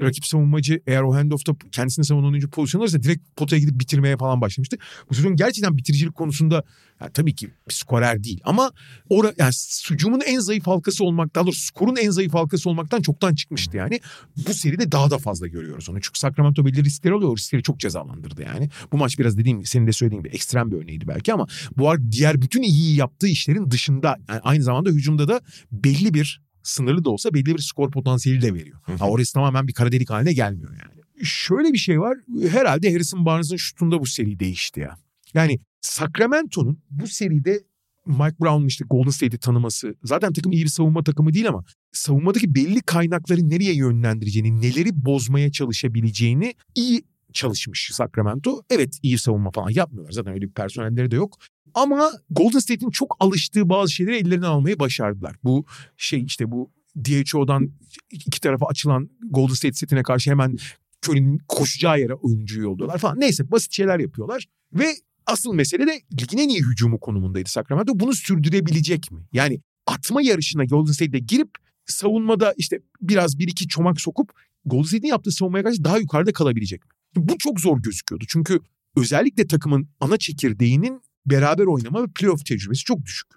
rakip savunmacı eğer o handoff'ta kendisini savunan oyuncu pozisyon alırsa direkt potaya gidip bitirmeye falan başlamıştı. Bu sezon gerçekten bitiricilik konusunda yani tabii ki skorer değil ama ora yani hücumun en zayıf halkası olmak daha doğrusu skorun en zayıf halkası olmaktan çoktan çıkmıştı yani. Bu seride daha da fazla görüyoruz onu. Çünkü Sacramento belli riskleri alıyor. Riskleri çok cezalandırdı yani. Bu maç biraz dediğim senin de söylediğin gibi ekstrem bir örneğiydi belki ama bu diğer bütün iyi yaptığı işlerin dışında yani aynı zamanda hücumda da belli bir sınırlı da olsa belli bir skor potansiyeli de veriyor. Ha, orası tamamen bir kara delik haline gelmiyor yani. Şöyle bir şey var. Herhalde Harrison Barnes'ın şutunda bu seri değişti ya. Yani Sacramento'nun bu seride Mike Brown'un işte Golden State'i tanıması. Zaten takım iyi bir savunma takımı değil ama savunmadaki belli kaynakları nereye yönlendireceğini, neleri bozmaya çalışabileceğini iyi çalışmış Sacramento. Evet iyi savunma falan yapmıyorlar. Zaten öyle bir personelleri de yok. Ama Golden State'in çok alıştığı bazı şeyleri ellerinden almayı başardılar. Bu şey işte bu DHO'dan iki tarafa açılan Golden State setine karşı hemen Curry'nin koşacağı yere oyuncuyu yolluyorlar falan. Neyse basit şeyler yapıyorlar. Ve asıl mesele de ligin en iyi hücumu konumundaydı Sacramento. Bunu sürdürebilecek mi? Yani atma yarışına Golden State'de girip savunmada işte biraz bir iki çomak sokup Golden State'in yaptığı savunmaya karşı daha yukarıda kalabilecek mi? Bu çok zor gözüküyordu. Çünkü özellikle takımın ana çekirdeğinin beraber oynama ve playoff tecrübesi çok düşük.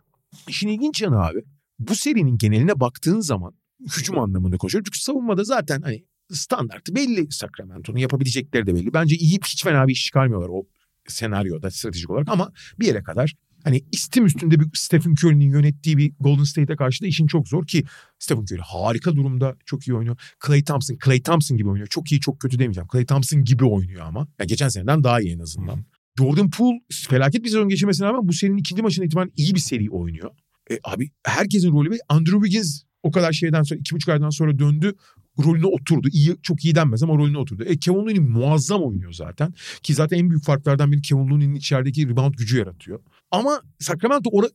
İşin ilginç yanı abi bu serinin geneline baktığın zaman hücum anlamında konuşuyorum. Çünkü savunmada zaten hani standartı belli Sacramento'nun yapabilecekleri de belli. Bence iyi hiç fena bir iş çıkarmıyorlar o senaryoda stratejik olarak ama bir yere kadar hani istim üstünde bir Stephen Curry'nin yönettiği bir Golden State'e karşı da işin çok zor ki Stephen Curry harika durumda çok iyi oynuyor. Clay Thompson, Clay Thompson gibi oynuyor. Çok iyi çok kötü demeyeceğim. Clay Thompson gibi oynuyor ama. Yani geçen seneden daha iyi en azından. Jordan Poole felaket bir sezon geçirmesine rağmen bu serinin ikinci maçından itibaren iyi bir seri oynuyor. E, abi herkesin rolü bir Andrew Wiggins o kadar şeyden sonra iki buçuk aydan sonra döndü rolüne oturdu. İyi, çok iyi denmez ama rolüne oturdu. E, Kevin Looney muazzam oynuyor zaten. Ki zaten en büyük farklardan biri Kevin Looney'nin içerideki rebound gücü yaratıyor. Ama Sacramento ora,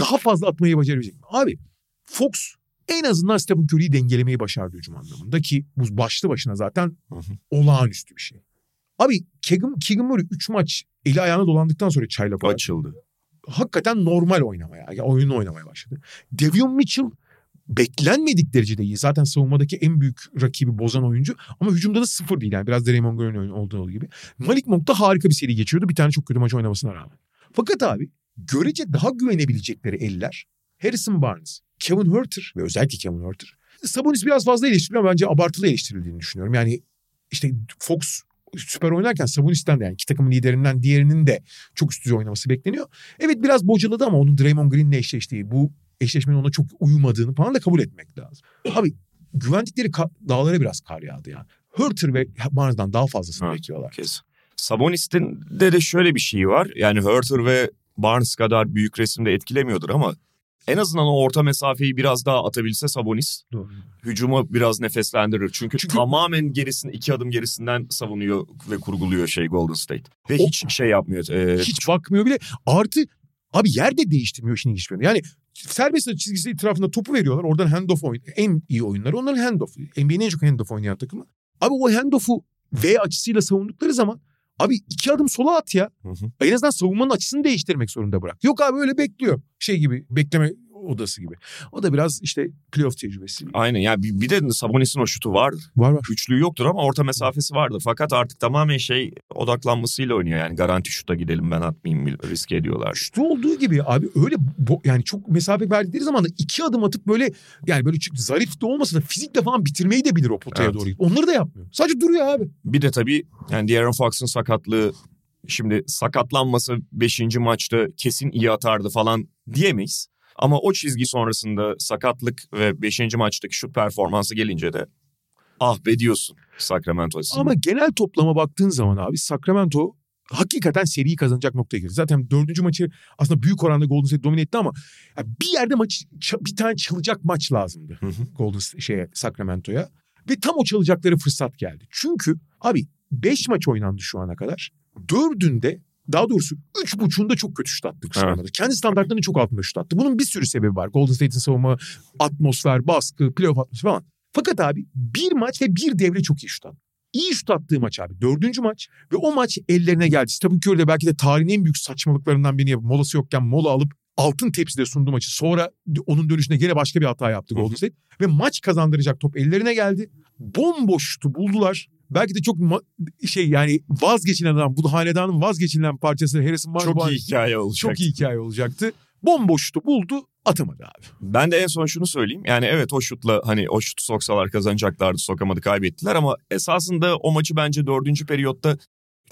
daha fazla atmayı başarabilecek? Abi Fox en azından Stephen Curry'i dengelemeyi başardı hücum anlamında ki bu başlı başına zaten olağanüstü bir şey. Abi Keegan, Keegan Murray 3 maç eli ayağına dolandıktan sonra olarak Açıldı. hakikaten normal oynamaya, ya oyunu oynamaya başladı. Devion Mitchell beklenmedik derecede iyi. Zaten savunmadaki en büyük rakibi bozan oyuncu ama hücumda da sıfır değil yani biraz Draymond Green'in olduğu gibi. Malik Monk da harika bir seri geçiriyordu bir tane çok kötü maç oynamasına rağmen. Fakat abi görece daha güvenebilecekleri eller Harrison Barnes, Kevin Huerter ve özellikle Kevin Huerter. Sabonis biraz fazla eleştiriliyor ama bence abartılı eleştirildiğini düşünüyorum. Yani işte Fox süper oynarken Sabonis'ten de yani iki takımın liderinden diğerinin de çok üst düzey oynaması bekleniyor. Evet biraz bocaladı ama onun Draymond Green'le eşleştiği bu eşleşmenin ona çok uymadığını falan da kabul etmek lazım. Abi güvendikleri dağlara biraz kar yağdı yani. Hurter ve Barnes'dan daha fazlasını Evet. bekliyorlar. Kez. Sabonis'in de de şöyle bir şey var. Yani Hurter ve Barnes kadar büyük resimde etkilemiyordur ama en azından o orta mesafeyi biraz daha atabilse Sabonis Doğru. hücumu biraz nefeslendirir. Çünkü, Çünkü- tamamen gerisini iki adım gerisinden savunuyor ve kurguluyor şey Golden State. Ve O- hiç şey yapmıyor. e, Hiç bakmıyor bile. Artı abi yer de değiştirmiyor işin yanı. Yani serbest atış çizgisi etrafında topu veriyorlar. Oradan handoff oyun. En iyi oyunları onların handoff. NBA'nin en çok handoff oynayan takımı. Abi o handoff'u V açısıyla savundukları zaman abi iki adım sola at ya. Hı hı. En azından savunmanın açısını değiştirmek zorunda bırak. Yok abi öyle bekliyor. Şey gibi bekleme odası gibi. O da biraz işte playoff tecrübesi. Aynen yani bir, bir de Sabonis'in o şutu var. Var var. Güçlüğü yoktur ama orta mesafesi vardır. Fakat artık tamamen şey odaklanmasıyla oynuyor. Yani garanti şuta gidelim ben atmayayım riske ediyorlar. Şutu olduğu gibi abi öyle yani çok mesafe verdikleri zaman da iki adım atıp böyle yani böyle çok zarif de olmasa da fizikle falan bitirmeyi de bilir o potaya Evet. doğru. Onları da yapmıyor. Sadece duruyor abi. Bir de tabii yani De'Aaron Fox'un sakatlığı şimdi sakatlanması 5. maçta kesin iyi atardı falan diyemeyiz. Ama o çizgi sonrasında sakatlık ve 5. maçtaki şut performansı gelince de ah be diyorsun Sacramento açısından. Ama genel toplama baktığın zaman abi Sacramento hakikaten seriyi kazanacak noktaya geldi. Zaten dördüncü maçı aslında büyük oranda Golden State domine etti ama bir yerde maç bir tane çalacak maç lazımdı Hı hı. Golden şeye Sacramento'ya. Ve tam o çalacakları fırsat geldi. Çünkü abi 5 maç oynandı şu ana kadar. Dördünde daha doğrusu üç buçuğunda çok kötü şut attık. şu Evet. Kendi standartlarının çok altında şut attı. Bunun bir sürü sebebi var. Golden State'in savunma, atmosfer, baskı, playoff atmosferi falan. Fakat abi bir maç ve bir devre çok iyi şut attı. İyi şut attığı maç abi. Dördüncü maç ve o maç ellerine geldi. Stephen Curry de belki de tarihin en büyük saçmalıklarından birini yapıp molası yokken mola alıp altın tepside sundu maçı. Sonra onun dönüşünde gene başka bir hata yaptı Golden State. Ve maç kazandıracak top ellerine geldi. Bomboş şutu buldular. Belki de çok şey yani vazgeçilen adam. Bu hanedanın vazgeçilen parçası Harrison Barnes. Çok iyi hikaye olacak. Çok iyi hikaye olacaktı. Bomboş şutu buldu atamadı abi. Ben de en son şunu söyleyeyim. Yani evet o şutla hani o şutu soksalar kazanacaklardı. Sokamadı kaybettiler ama esasında o maçı bence dördüncü periyotta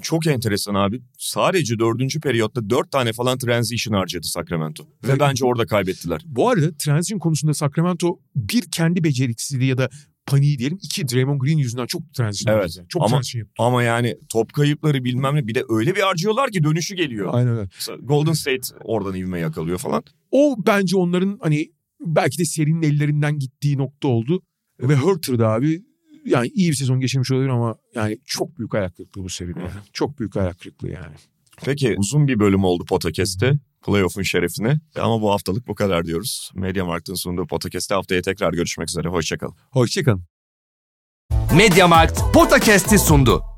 çok enteresan abi. Sadece dördüncü periyotta dört tane falan transition harcadı Sacramento. Ve Ve- bence orada kaybettiler. Bu arada transition konusunda Sacramento bir kendi beceriksizliği ya da paniği diyelim. iki Draymond Green yüzünden çok transition Evet, yaptı. Çok ama- transition yaptı. Ama yani top kayıpları bilmem ne bir de öyle bir harcıyorlar ki dönüşü geliyor. Aynen öyle. Golden State oradan ivme yakalıyor falan. O bence onların hani belki de serinin ellerinden gittiği nokta oldu. Ve Hurter'da abi yani iyi bir sezon geçirmiş olabilir ama yani çok büyük ayak kırıklığı bu seride. Çok büyük ayak kırıklığı yani. Peki uzun bir bölüm oldu Podcast'te. Playoff'un şerefine. Ama bu haftalık bu kadar diyoruz. Mediamarkt'ın sunduğu Podcast'te haftaya tekrar görüşmek üzere. Hoşçakalın. Hoşçakalın. Mediamarkt Podcast'i sundu.